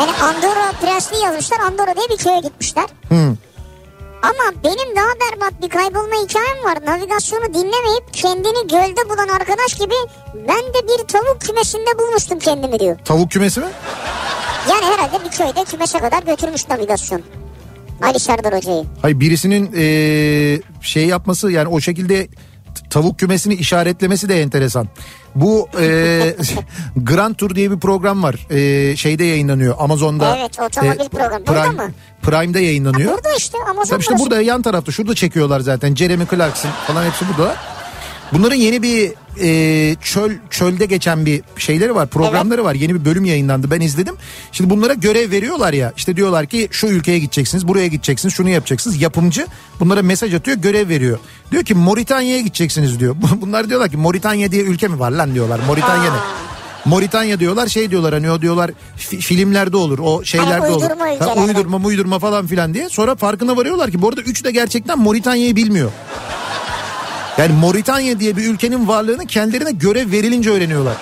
Yani Andorra Prensliği yazmışlar, Andorra diye bir köye gitmişler. Hı. Ama benim daha berbat bir kaybolma hikayem var. Navigasyonu dinlemeyip kendini gölde bulan arkadaş gibi ben de bir tavuk kümesinde bulmuştum kendimi diyor. Tavuk kümesi mi? Yani herhalde bir köyde kümese kadar götürmüş navigasyon. Ali Serdar Hoca'yı. Hayır birisinin eee, şey yapması yani o şekilde tavuk kümesini işaretlemesi de enteresan. Bu eee [LAUGHS] Grand Tour diye bir program var. Eee, şeyde yayınlanıyor Amazon'da. Evet, otomobil Eee, programı. Burada Prime, mı? Prime'da yayınlanıyor. Burada işte Amazon Tabii işte burası. burada yan tarafta şurada çekiyorlar zaten. Jeremy Clarkson falan hepsi burada. Bunların yeni bir e, çöl çölde geçen bir şeyleri var programları var yeni bir bölüm yayınlandı ben izledim. Şimdi bunlara görev veriyorlar ya işte diyorlar ki şu ülkeye gideceksiniz buraya gideceksiniz şunu yapacaksınız yapımcı bunlara mesaj atıyor görev veriyor. Diyor ki Moritanya'ya gideceksiniz diyor. [LAUGHS] Bunlar diyorlar ki Moritanya diye ülke mi var lan diyorlar Moritanya ne? Moritanya diyorlar şey diyorlar hani o diyorlar fi- filmlerde olur o şeylerde olur. uydurma Ha, uydurma uydurma falan filan diye. Sonra farkına varıyorlar ki bu arada üçü de gerçekten Moritanya'yı bilmiyor. Yani Moritanya diye bir ülkenin varlığını kendilerine görev verilince öğreniyorlar.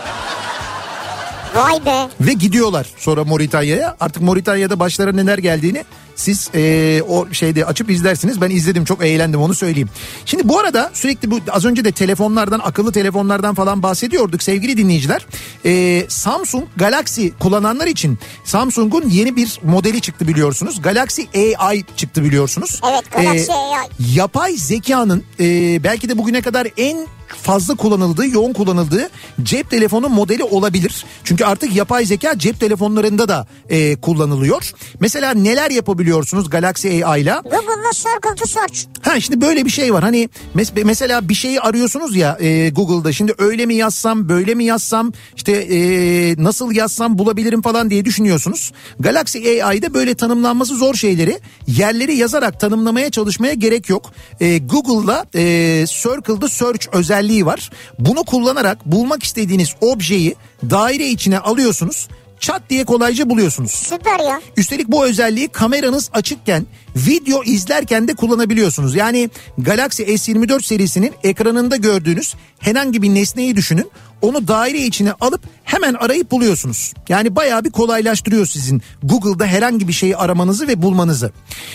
Vay be. Ve gidiyorlar sonra Moritanya'ya. Artık Moritanya'da başlara neler geldiğini siz e, o şeyde açıp izlersiniz. Ben izledim çok eğlendim onu söyleyeyim. Şimdi bu arada sürekli bu az önce de telefonlardan akıllı telefonlardan falan bahsediyorduk sevgili dinleyiciler. E, Samsung Galaxy kullananlar için Samsung'un yeni bir modeli çıktı biliyorsunuz. Galaxy AI çıktı biliyorsunuz. Evet, Galaxy AI. Yapay zekanın e, belki de bugüne kadar en fazla kullanıldığı, yoğun kullanıldığı cep telefonu modeli olabilir. Çünkü artık yapay zeka cep telefonlarında da e, kullanılıyor. Mesela neler yapabiliyorsunuz Galaxy AI ile? Google'la Circle Search. Ha şimdi böyle bir şey var. Hani mes- mesela bir şeyi arıyorsunuz ya e, Google'da. Şimdi öyle mi yazsam, böyle mi yazsam, işte e, nasıl yazsam bulabilirim falan diye düşünüyorsunuz. Galaxy AI'de böyle tanımlanması zor şeyleri yerleri yazarak tanımlamaya çalışmaya gerek yok. E, Google'da e, Circle to Search özelliği var. Bunu kullanarak bulmak istediğiniz objeyi daire içine alıyorsunuz. Çat diye kolayca buluyorsunuz. Süper ya. Üstelik bu özelliği kameranız açıkken video izlerken de kullanabiliyorsunuz. Yani Galaxy S24 serisinin ekranında gördüğünüz herhangi bir nesneyi düşünün. Onu daire içine alıp hemen arayıp buluyorsunuz. Yani bayağı bir kolaylaştırıyor sizin Google'da herhangi bir şeyi aramanızı ve bulmanızı.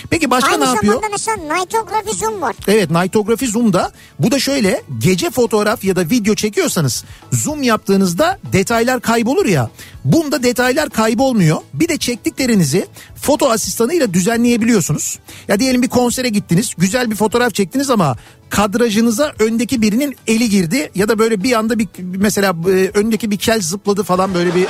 Peki başka Aynı ne yapıyor? zamanda mesela Nightography Zoom var. Evet Nightography Zoom'da bu da şöyle gece fotoğraf ya da video çekiyorsanız zoom yaptığınızda detaylar kaybolur ya. Bunda detaylar kaybolmuyor. Bir de çektiklerinizi foto asistanıyla düzenleyebiliyorsunuz. Ya diyelim bir konsere gittiniz güzel bir fotoğraf çektiniz ama kadrajınıza öndeki birinin eli girdi ya da böyle bir anda bir mesela e, öndeki bir kel zıpladı falan böyle bir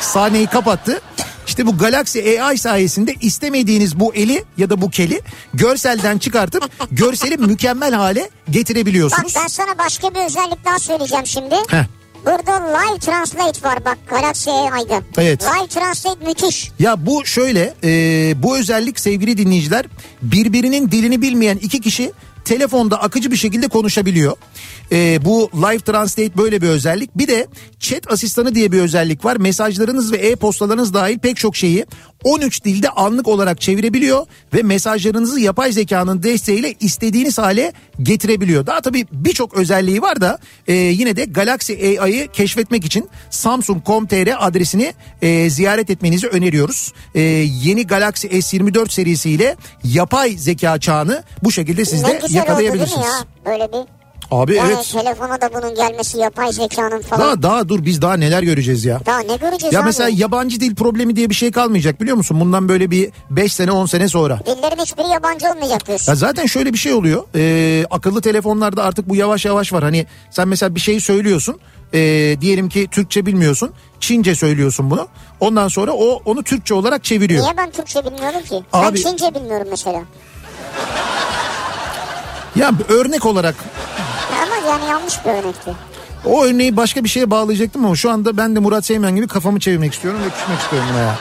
sahneyi kapattı. İşte bu Galaxy AI sayesinde istemediğiniz bu eli ya da bu keli görselden çıkartıp görseli mükemmel hale Bak getirebiliyorsunuz. ben sana başka bir özellik daha söyleyeceğim şimdi. Heh. Burada Live Translate var bak Galaxy AI'da. Evet. Live Translate müthiş. Ya bu şöyle e, bu özellik sevgili dinleyiciler birbirinin dilini bilmeyen iki kişi telefonda akıcı bir şekilde konuşabiliyor. E, bu Live Translate böyle bir özellik. Bir de chat asistanı diye bir özellik var. Mesajlarınız ve e-postalarınız dahil pek çok şeyi 13 dilde anlık olarak çevirebiliyor ve mesajlarınızı yapay zekanın desteğiyle istediğiniz hale getirebiliyor. Daha tabii birçok özelliği var da e, yine de Galaxy AI'yı keşfetmek için Samsung.com.tr adresini e, ziyaret etmenizi öneriyoruz. E, yeni Galaxy S24 serisiyle yapay zeka çağını bu şekilde siz de güzel oldu yakalayabilirsiniz. ya? Böyle bir. Abi Yani evet. telefona da bunun gelmesi yapay zekanın falan. Daha, Daha daha dur biz daha neler göreceğiz ya. ne göreceğiz Ya abi? mesela yabancı dil problemi diye bir şey kalmayacak biliyor musun? Bundan böyle bir 5 sene 10 sene sonra. Dillerin hiçbiri yabancı olmayacak diyorsun. Ya zaten şöyle bir şey oluyor. Ee, akıllı telefonlarda artık bu yavaş yavaş var. Hani sen mesela bir şey söylüyorsun. ee, diyelim ki Türkçe bilmiyorsun. Çince söylüyorsun bunu. Ondan sonra o onu Türkçe olarak çeviriyor. Niye ben Türkçe bilmiyorum ki? Abi- Ben Çince bilmiyorum mesela. Ya örnek olarak Ama yani yanlış bir örnekti. o örneği başka bir şeye bağlayacaktım ama şu anda ben de Murat Seymen gibi kafamı çevirmek istiyorum ve küsmek istiyorum buna ya.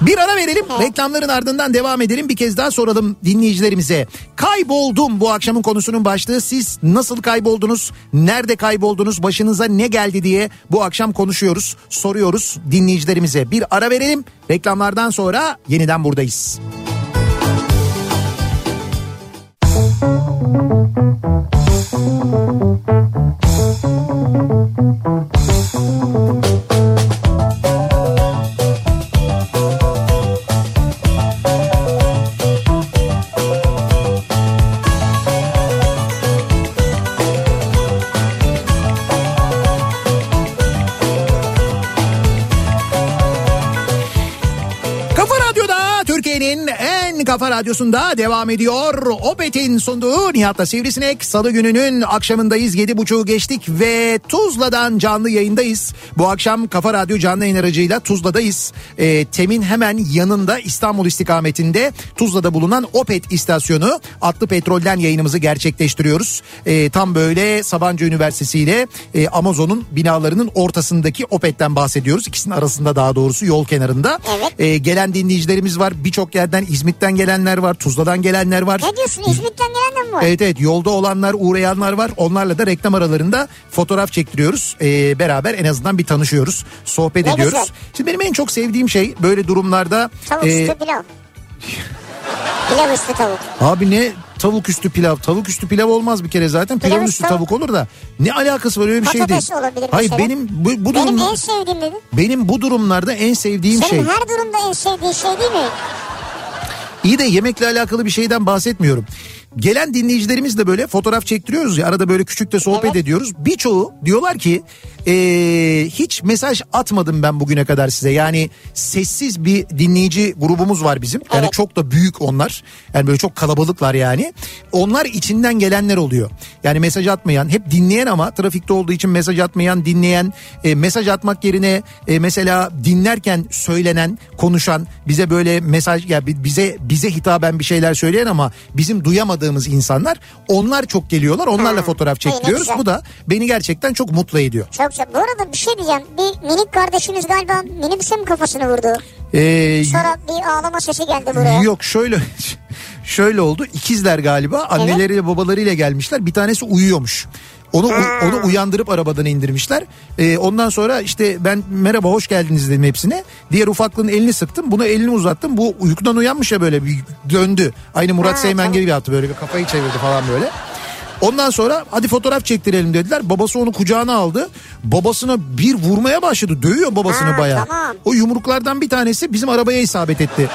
Bir ara verelim. Reklamların ardından devam edelim. Bir kez daha soralım dinleyicilerimize. Kayboldum bu akşamın konusunun başlığı. Siz nasıl kayboldunuz? Nerede kayboldunuz? Başınıza ne geldi diye bu akşam konuşuyoruz. Soruyoruz dinleyicilerimize. Bir ara verelim. Reklamlardan sonra yeniden buradayız. Kafa radyosunda devam ediyor. Opet'in sunduğu Nihat'la Sivrisinek. Salı gününün akşamındayız. Yedi buçuğu geçtik ve Tuzla'dan canlı yayındayız. Bu akşam Kafa Radyo canlı yayın aracıyla Tuzla'dayız. Ee, Tem'in hemen yanında İstanbul istikametinde Tuzla'da bulunan Opet istasyonu atlı petrolden yayınımızı gerçekleştiriyoruz. Ee, tam böyle Sabancı Üniversitesi ile e, Amazon'un binalarının ortasındaki Opet'ten bahsediyoruz. İkisinin arasında daha doğrusu yol kenarında. Evet. Ee, gelen dinleyicilerimiz var. Birçok yerden İzmit'ten gelenler var. Tuzla'dan gelenler var. Ne diyorsun İzmit'ten gelen de mi var? Evet evet yolda olanlar uğrayanlar var. Onlarla da reklam aralarında fotoğraf çektiriyoruz. Ee, beraber en azından bir tanışıyoruz. Sohbet Ne ediyoruz. güzel. Şimdi benim en çok sevdiğim şey böyle durumlarda... Tavuk e, üstü pilav. pilav üstü tavuk. abi ne tavuk üstü pilav. Tavuk üstü pilav olmaz bir kere zaten. Pilav üstü üstü tavuk olur da. Ne alakası var öyle bir şey değil. Patates olabilir Hayır mesela. benim bu, bu Benim en sevdiğim dedin. benim bu durumlarda en sevdiğim Senin şey. her durumda en sevdiğin şey değil mi? İyi de yemekle alakalı bir şeyden bahsetmiyorum. Gelen dinleyicilerimiz de böyle fotoğraf çektiriyoruz ya arada böyle küçük de sohbet Evet. ediyoruz. Birçoğu diyorlar ki "Ee, hiç mesaj atmadım ben bugüne kadar size. Yani sessiz bir dinleyici grubumuz var bizim. Yani Evet. çok da büyük onlar. Yani böyle çok kalabalıklar yani. Onlar içinden gelenler oluyor. Yani mesaj atmayan hep dinleyen ama trafikte olduğu için mesaj atmayan dinleyen e, mesaj atmak yerine e, mesela dinlerken söylenen konuşan bize böyle mesaj ya bi- bize bize hitaben bir şeyler söyleyen ama bizim duyamadığımız insanlar onlar çok geliyorlar onlarla Ha, fotoğraf iyi, ne çektiriyoruz. Bu da beni gerçekten çok mutlu ediyor. Çok güzel. Bu arada bir şey diyeceğim. Bir minik kardeşiniz galiba minibüse mi kafasını vurdu? Ee, Sonra bir ağlama sesi geldi buraya. Yok şöyle [LAUGHS] şöyle oldu. İkizler galiba anneleriyle babalarıyla gelmişler. Bir tanesi uyuyormuş. Onu onu uyandırıp arabadan indirmişler. Ee, ondan sonra işte ben merhaba hoş geldiniz dedim hepsine. Diğer ufaklığın elini sıktım. Buna elini uzattım. Bu uykudan uyanmış ya böyle bir döndü. Aynı Murat Seymen gibi yaptı böyle bir kafayı çevirdi falan böyle. Ondan sonra hadi fotoğraf çektirelim dediler. Babası onu kucağına aldı. Babasına bir vurmaya başladı. Dövüyor babasını Ha, bayağı. tamam. O yumruklardan bir tanesi bizim arabaya isabet etti.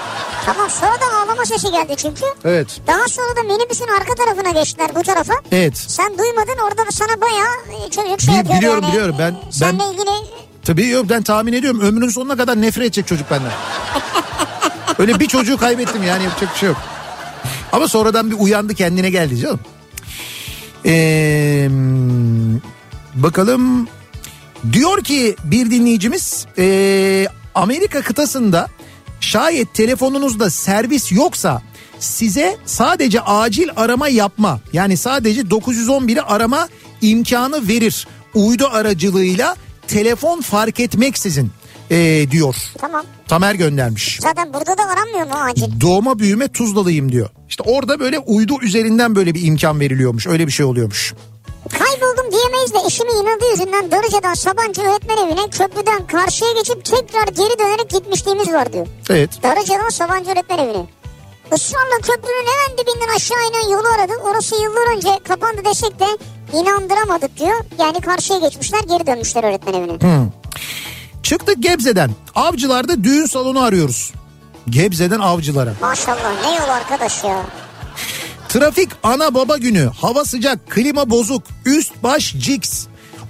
Tamam sonra da ağlama sesi geldi çünkü. Evet. Daha sonra da minibüsün arka tarafına geçtiler bu tarafa. Evet. Sen duymadın orada da sana bayağı e, çocuk şey Bi- yapıyor biliyorum, yani. biliyorum. Ben- E, Seninle ben- ilgili Tabii yok ben tahmin ediyorum ömrünün sonuna kadar nefret edecek çocuk benden. Öyle bir çocuğu kaybettim yani yapacak bir şey yok. Ama sonradan bir uyandı kendine geldi canım. Ee, bakalım diyor ki bir dinleyicimiz ee, Amerika kıtasında şayet telefonunuzda servis yoksa size sadece acil arama yapma yani sadece 911'i arama imkanı verir. Uydu aracılığıyla telefon fark etmeksizin ee, diyor. tamam. Tamer göndermiş. Zaten burada da aranmıyor mu acil? Doğma büyüme Tuzlalıyım diyor. İşte orada böyle uydu üzerinden böyle bir imkan veriliyormuş. Öyle bir şey oluyormuş. Kayboldum diyemeyiz de eşimin inadı yüzünden Darıca'dan Sabancı öğretmen evine köprüden karşıya geçip tekrar geri dönerek gitmişliğimiz var diyor. Evet. Darıca'dan Sabancı öğretmen evine. Israrla köprünün hemen dibinden aşağı inen yolu aradı. Orası yıllar önce kapandı desek de inandıramadık diyor. Yani karşıya geçmişler geri dönmüşler öğretmen evine. Çıktık Gebze'den. Avcılarda düğün salonu arıyoruz. Gebze'den avcılara. Maşallah ne yol arkadaş ya. Trafik ana baba günü. Hava sıcak, klima bozuk, üst baş ciks.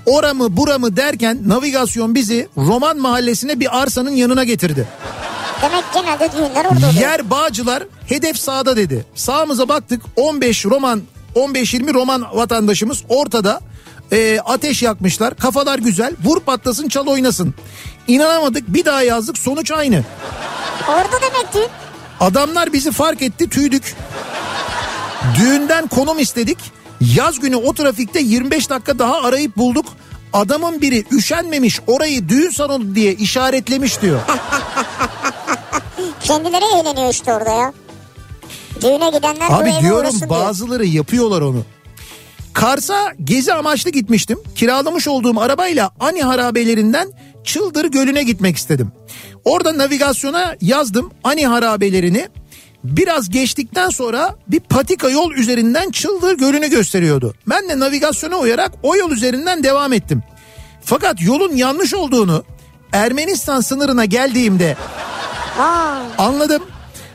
Oramı buramı derken navigasyon bizi Roman mahallesine bir arsanın yanına getirdi. Demek genelde düğünler orada oluyor. Yer Bağcılar hedef sağda dedi. Sağımıza baktık 15 Roman 15-20 Roman vatandaşımız ortada e, ateş yakmışlar. Kafalar güzel vur patlasın çal oynasın. İnanamadık bir daha yazdık sonuç aynı. Orada demek düğün. Adamlar bizi fark etti tüydük. Düğünden konum istedik. Yaz günü o trafikte 25 dakika daha arayıp bulduk. Adamın biri üşenmemiş orayı düğün salonu diye işaretlemiş diyor. Kendileri eğleniyor işte orada ya. Düğüne gidenler Abi diyorum uğrasın diyor. bazıları yapıyorlar onu. Kars'a gezi amaçlı gitmiştim. Kiralamış olduğum arabayla Ani harabelerinden Çıldır Gölü'ne gitmek istedim. Orada navigasyona yazdım Ani harabelerini. Biraz geçtikten sonra bir patika yol üzerinden Çıldır Gölü'nü gösteriyordu. Ben de navigasyona uyarak o yol üzerinden devam ettim. Fakat yolun yanlış olduğunu Ermenistan sınırına geldiğimde Aa, Anladım.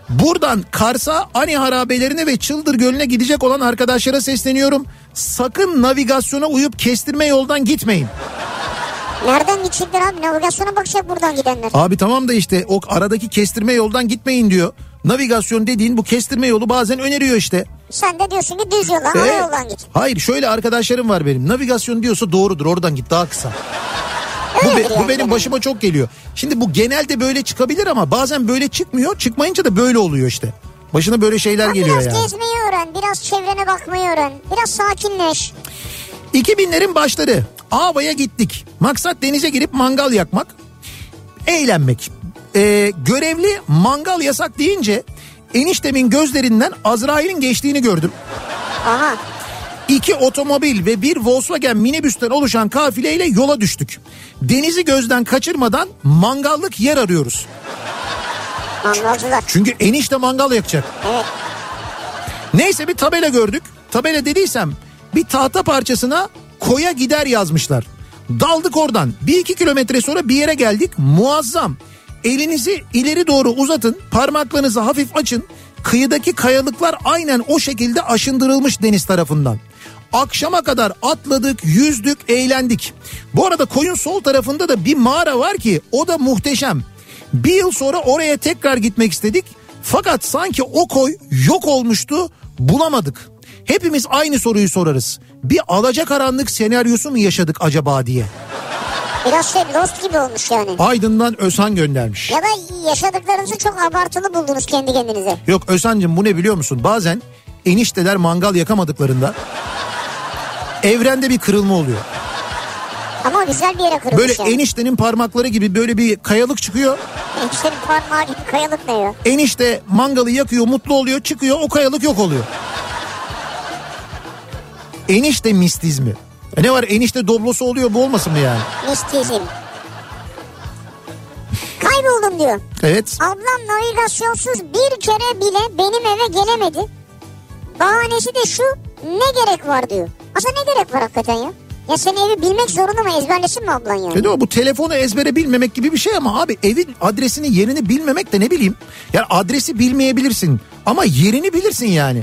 Buradan Kars'a Ani harabelerine ve Çıldır Gölü'ne gidecek olan arkadaşlara sesleniyorum. Sakın navigasyona uyup kestirme yoldan gitmeyin. nereden gidecekler abi? Navigasyona bakacak buradan gidenler. Abi tamam da işte o aradaki kestirme yoldan gitmeyin diyor. Navigasyon dediğin bu kestirme yolu bazen öneriyor işte. Sen de diyorsun ki düz ana Ee, yoldan git. Hayır şöyle arkadaşlarım var benim. Navigasyon diyorsa doğrudur oradan git daha kısa. Bu, be- bu benim başıma çok geliyor. Şimdi bu genelde böyle çıkabilir ama bazen böyle çıkmıyor. Çıkmayınca da böyle oluyor işte. Başına böyle şeyler Ya geliyor biraz yani. gezmeyi öğren, biraz çevrene bakmayı öğren, biraz sakinleş. 2000'lerin başları Ava'ya gittik. Maksat denize girip mangal yakmak, eğlenmek. Ee, görevli mangal yasak deyince eniştemin gözlerinden Azrail'in geçtiğini gördüm. Aha. İki otomobil ve bir Volkswagen minibüsten oluşan kafileyle yola düştük. Denizi gözden kaçırmadan mangallık yer arıyoruz. Mangalcılar. Çünkü enişte mangal yakacak. Evet. Neyse bir tabela gördük. Tabela dediysem bir tahta parçasına koya gider yazmışlar. Daldık oradan. Bir iki kilometre sonra bir yere geldik. Muazzam. Elinizi ileri doğru uzatın. Parmaklarınızı hafif açın. Kıyıdaki kayalıklar aynen o şekilde aşındırılmış deniz tarafından. Akşama kadar atladık, yüzdük, eğlendik. Bu arada koyun sol tarafında da bir mağara var ki o da muhteşem. Bir yıl sonra oraya tekrar gitmek istedik. Fakat sanki o koy yok olmuştu, bulamadık. Hepimiz aynı soruyu sorarız. Bir alacakaranlık senaryosu mu yaşadık acaba diye. Biraz şey Lost gibi olmuş yani. Aydın'dan Ösan göndermiş. Ya da yaşadıklarınızı çok abartılı buldunuz kendi kendinize. Yok Ösan'cığım bu ne biliyor musun? Bazen enişteler mangal yakamadıklarında evrende bir kırılma oluyor. Ama güzel bir yere kırılmış Böyle yani. eniştenin parmakları gibi böyle bir kayalık çıkıyor. Eniştenin parmağı gibi kayalık ne ya? Enişte mangalı yakıyor, mutlu oluyor, çıkıyor, o kayalık yok oluyor. Enişte mistizmi. E ne var enişte doblosu oluyor bu olmasın mı yani? Mistizm. Kayboldum diyor. Evet. Ablam navigasyonsuz bir kere bile benim eve gelemedi. Bahanesi de şu ne gerek var diyor. Aslında ne gerek var hakikaten ya? Ya sen evi bilmek zorunda mı ezberlesin mi ablan ya? E de o bu telefonu ezbere bilmemek gibi bir şey ama abi evin adresini yerini bilmemek de ne bileyim. Yani adresi bilmeyebilirsin ama yerini bilirsin yani.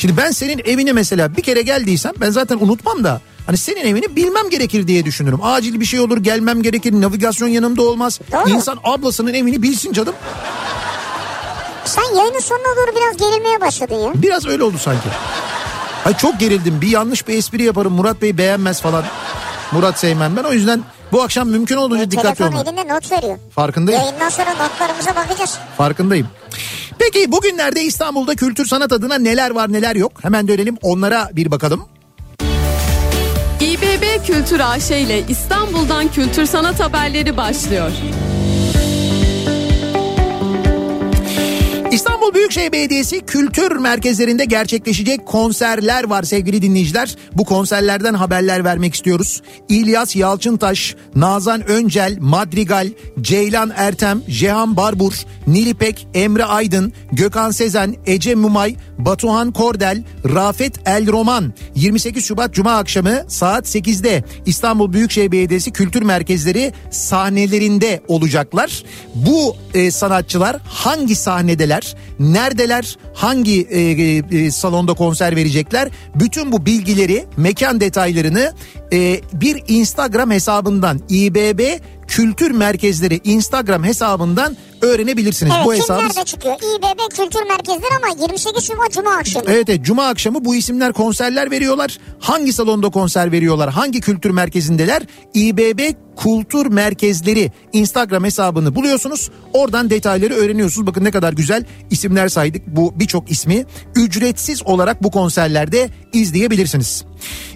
Şimdi ben senin evine mesela bir kere geldiysem ben zaten unutmam da hani senin evini bilmem gerekir diye düşünürüm. Acil bir şey olur gelmem gerekir navigasyon yanımda olmaz. Doğru. İnsan ablasının evini bilsin canım. Sen yayının sonuna doğru biraz gerilmeye başladın ya. Biraz öyle oldu sanki. Ay çok gerildim bir yanlış bir espri yaparım Murat Bey beğenmez falan. Murat sevmem ben o yüzden bu akşam mümkün olduğunca dikkatli Telefon olmak. elinde not veriyor. Farkındayım. Yayından sonra notlarımıza bakacağız. Farkındayım. Peki bugünlerde İstanbul'da kültür sanat adına neler var neler yok? Hemen dönelim onlara bir bakalım. İBB Kültür AŞ ile İstanbul'dan kültür sanat haberleri başlıyor. İstanbul Büyükşehir Belediyesi kültür merkezlerinde gerçekleşecek konserler var sevgili dinleyiciler. Bu konserlerden haberler vermek istiyoruz. İlyas Yalçıntaş, Nazan Öncel, Madrigal, Ceylan Ertem, Jehan Barbur, Nilipek, Emre Aydın, Gökhan Sezen, Ece Mumay, Batuhan Kordel, Rafet El Roman 28 Şubat Cuma akşamı saat 8'de İstanbul Büyükşehir Belediyesi kültür merkezleri sahnelerinde olacaklar. Bu e, sanatçılar hangi sahnedeler, neredeler, hangi e, e, salonda konser verecekler? Bütün bu bilgileri, mekan detaylarını e, bir Instagram hesabından İBB Kültür Merkezleri Instagram hesabından öğrenebilirsiniz. Evet bu hesabı nerede çıkıyor? İBB Kültür Merkezleri ama 28 Şubat Cuma akşamı. Evet, evet cuma akşamı bu isimler konserler veriyorlar. Hangi salonda konser veriyorlar? Hangi kültür merkezindeler? İBB Kültür Merkezleri Instagram hesabını buluyorsunuz. Oradan detayları öğreniyorsunuz. Bakın ne kadar güzel isimler saydık. Bu birçok ismi ücretsiz olarak bu konserlerde izleyebilirsiniz.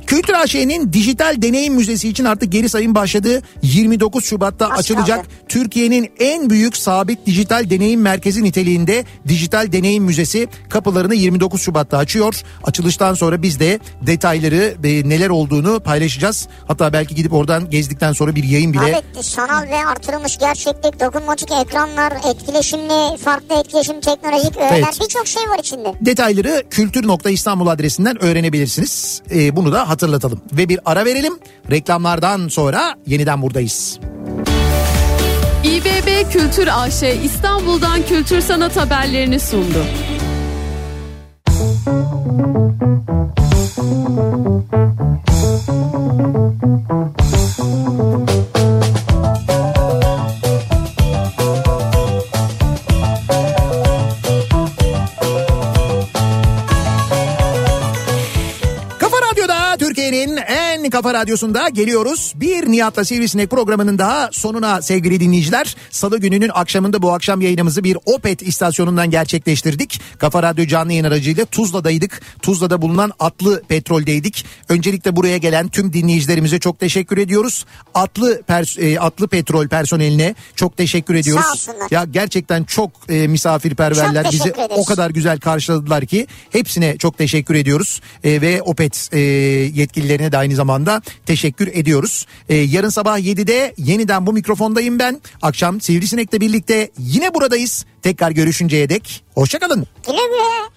Kültür AŞ'nin dijital deneyim müzesi için artık geri sayım başladı. 29 Şubat'ta Az açılacak. Türkiye'nin en büyük sabit dijital deneyim merkezi niteliğinde dijital deneyim müzesi kapılarını 29 Şubat'ta açıyor. Açılıştan sonra biz de detayları ve neler olduğunu paylaşacağız. Hatta belki gidip oradan gezdikten sonra bir yayın bile Abi sanal ve artırılmış gerçeklik, dokunmatik ekranlar, etkileşimli, farklı etkileşim teknolojik öğeler Evet. birçok şey var içinde. detayları kültür.istanbul adresinden öğrenebilirsiniz. Ee, bunu da hatırlatalım. Ve bir ara verelim. Reklamlardan sonra yeniden buradayız. İBB Kültür AŞ İstanbul'dan kültür sanat haberlerini sundu. Kafa En kafa radyosunda geliyoruz. Bir Nihat'la Sivrisinek programının daha sonuna sevgili dinleyiciler. Salı gününün akşamında bu akşam yayınımızı bir Opet istasyonundan gerçekleştirdik. Kafa Radyo canlı yayın aracıyla Tuzla'daydık. Tuzla'da bulunan Atlı Petrol'deydik. Öncelikle buraya gelen tüm dinleyicilerimize çok teşekkür ediyoruz. Atlı pers- e, Atlı Petrol personeline çok teşekkür ediyoruz. Sağ olsunlar. Ya gerçekten çok e, misafirperverler. Çok Bizi ederiz. o kadar güzel karşıladılar ki hepsine çok teşekkür ediyoruz. E, ve Opet e, yetkililerine de aynı zamanda teşekkür ediyoruz. E, yarın sabah 7'de yeniden bu mikrofondayım ben. Akşam Sivrisinek'le birlikte yine buradayız. Tekrar görüşünceye dek hoşçakalın. Güle güle.